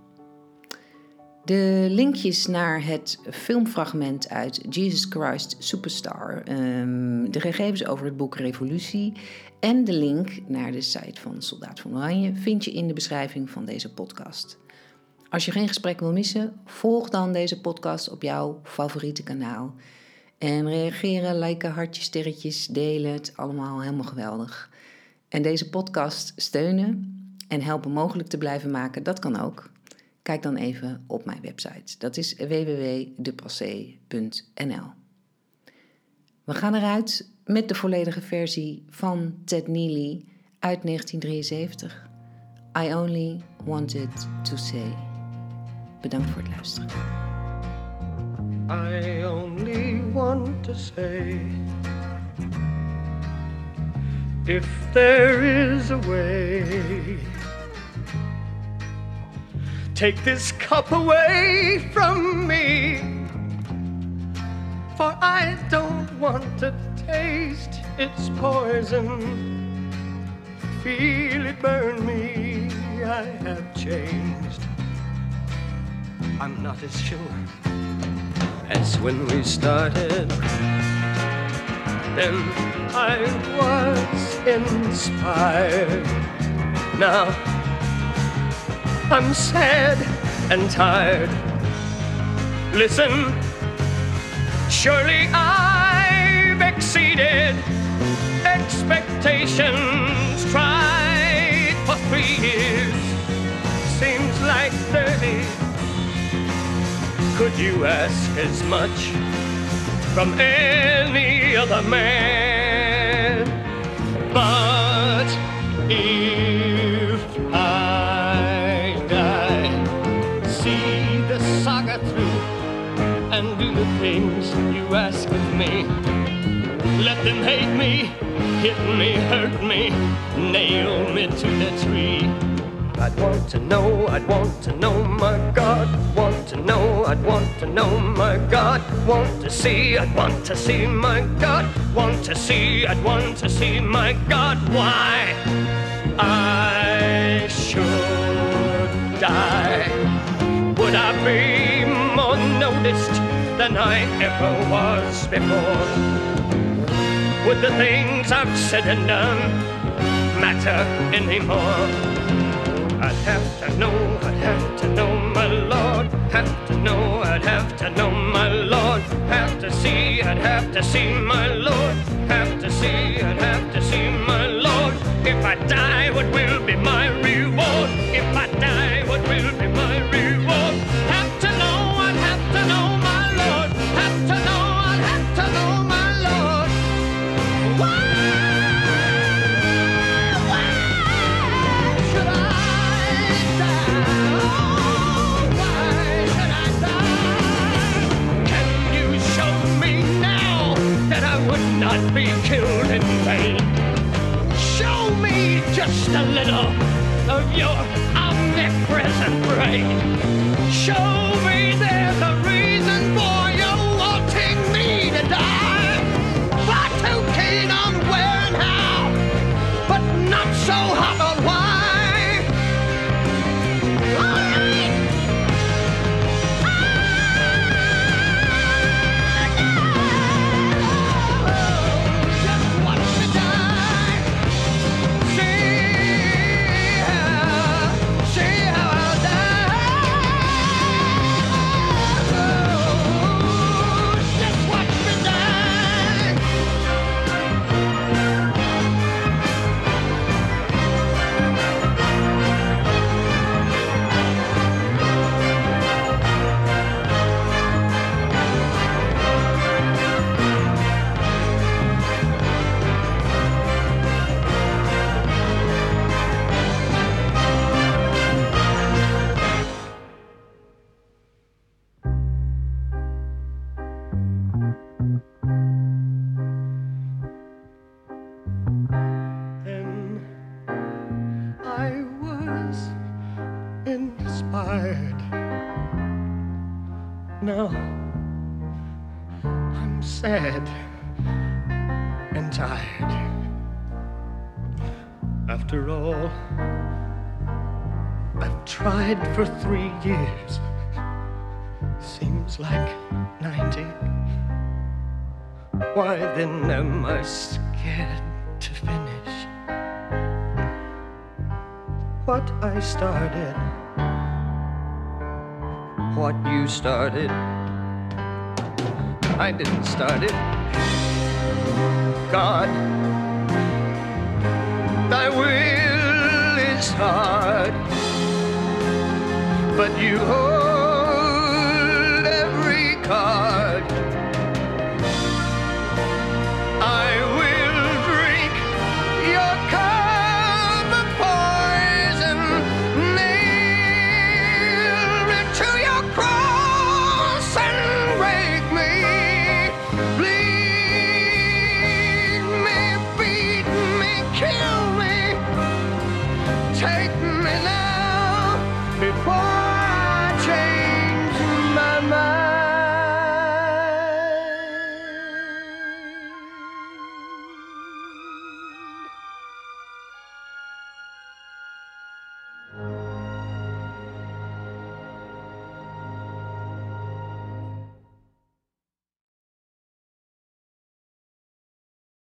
De linkjes naar het filmfragment uit Jesus Christ Superstar, ehm, de gegevens over het boek Revolutie en de link naar de site van Soldaat van Oranje vind je in de beschrijving van deze podcast. Als je geen gesprek wil missen, volg dan deze podcast op jouw favoriete kanaal. En reageren, liken, hartjes, sterretjes, delen, het allemaal helemaal geweldig. En deze podcast steunen en helpen mogelijk te blijven maken, dat kan ook. Kijk dan even op mijn website. Dat is www.depassé.nl. We gaan eruit met de volledige versie van Ted Neely uit 1973. I only wanted to say. Bedankt voor het luisteren. I only want to say if there is a way, take this cup away from me, for I don't want to taste its poison. Feel it burn me, I have changed. I'm not as sure as when we started. Then I was inspired. Now I'm sad and tired. Listen, surely I've exceeded expectations. Tried for three years, seems like 30 could you ask as much from any other man? But me. Let them hate me, hit me, hurt me, nail me to the tree. I'd want to know, I'd want to know, my God. Want to know, I'd want to know, my God. Want to see, I'd want to see, my God. Want to see, I'd want to see, my God. Why I should die? Would I be more noticed than I ever was before? Would the things I've said and done matter anymore? I'd have to know, I'd have to know, my Lord. Have to know, I'd have to know, my Lord. Have to see, I'd have to see, my Lord. Have to see, I'd have to see, my Lord. If I die, what will be my reward? If I die, not be killed in vain? Show me just a little of your omnipresent brain. Show me there's a reason for you wanting me to die. Far too keen on where and how, but not so hot then am I scared to finish what I started, what you started. I didn't start it. God, thy will is hard, but you hold every card.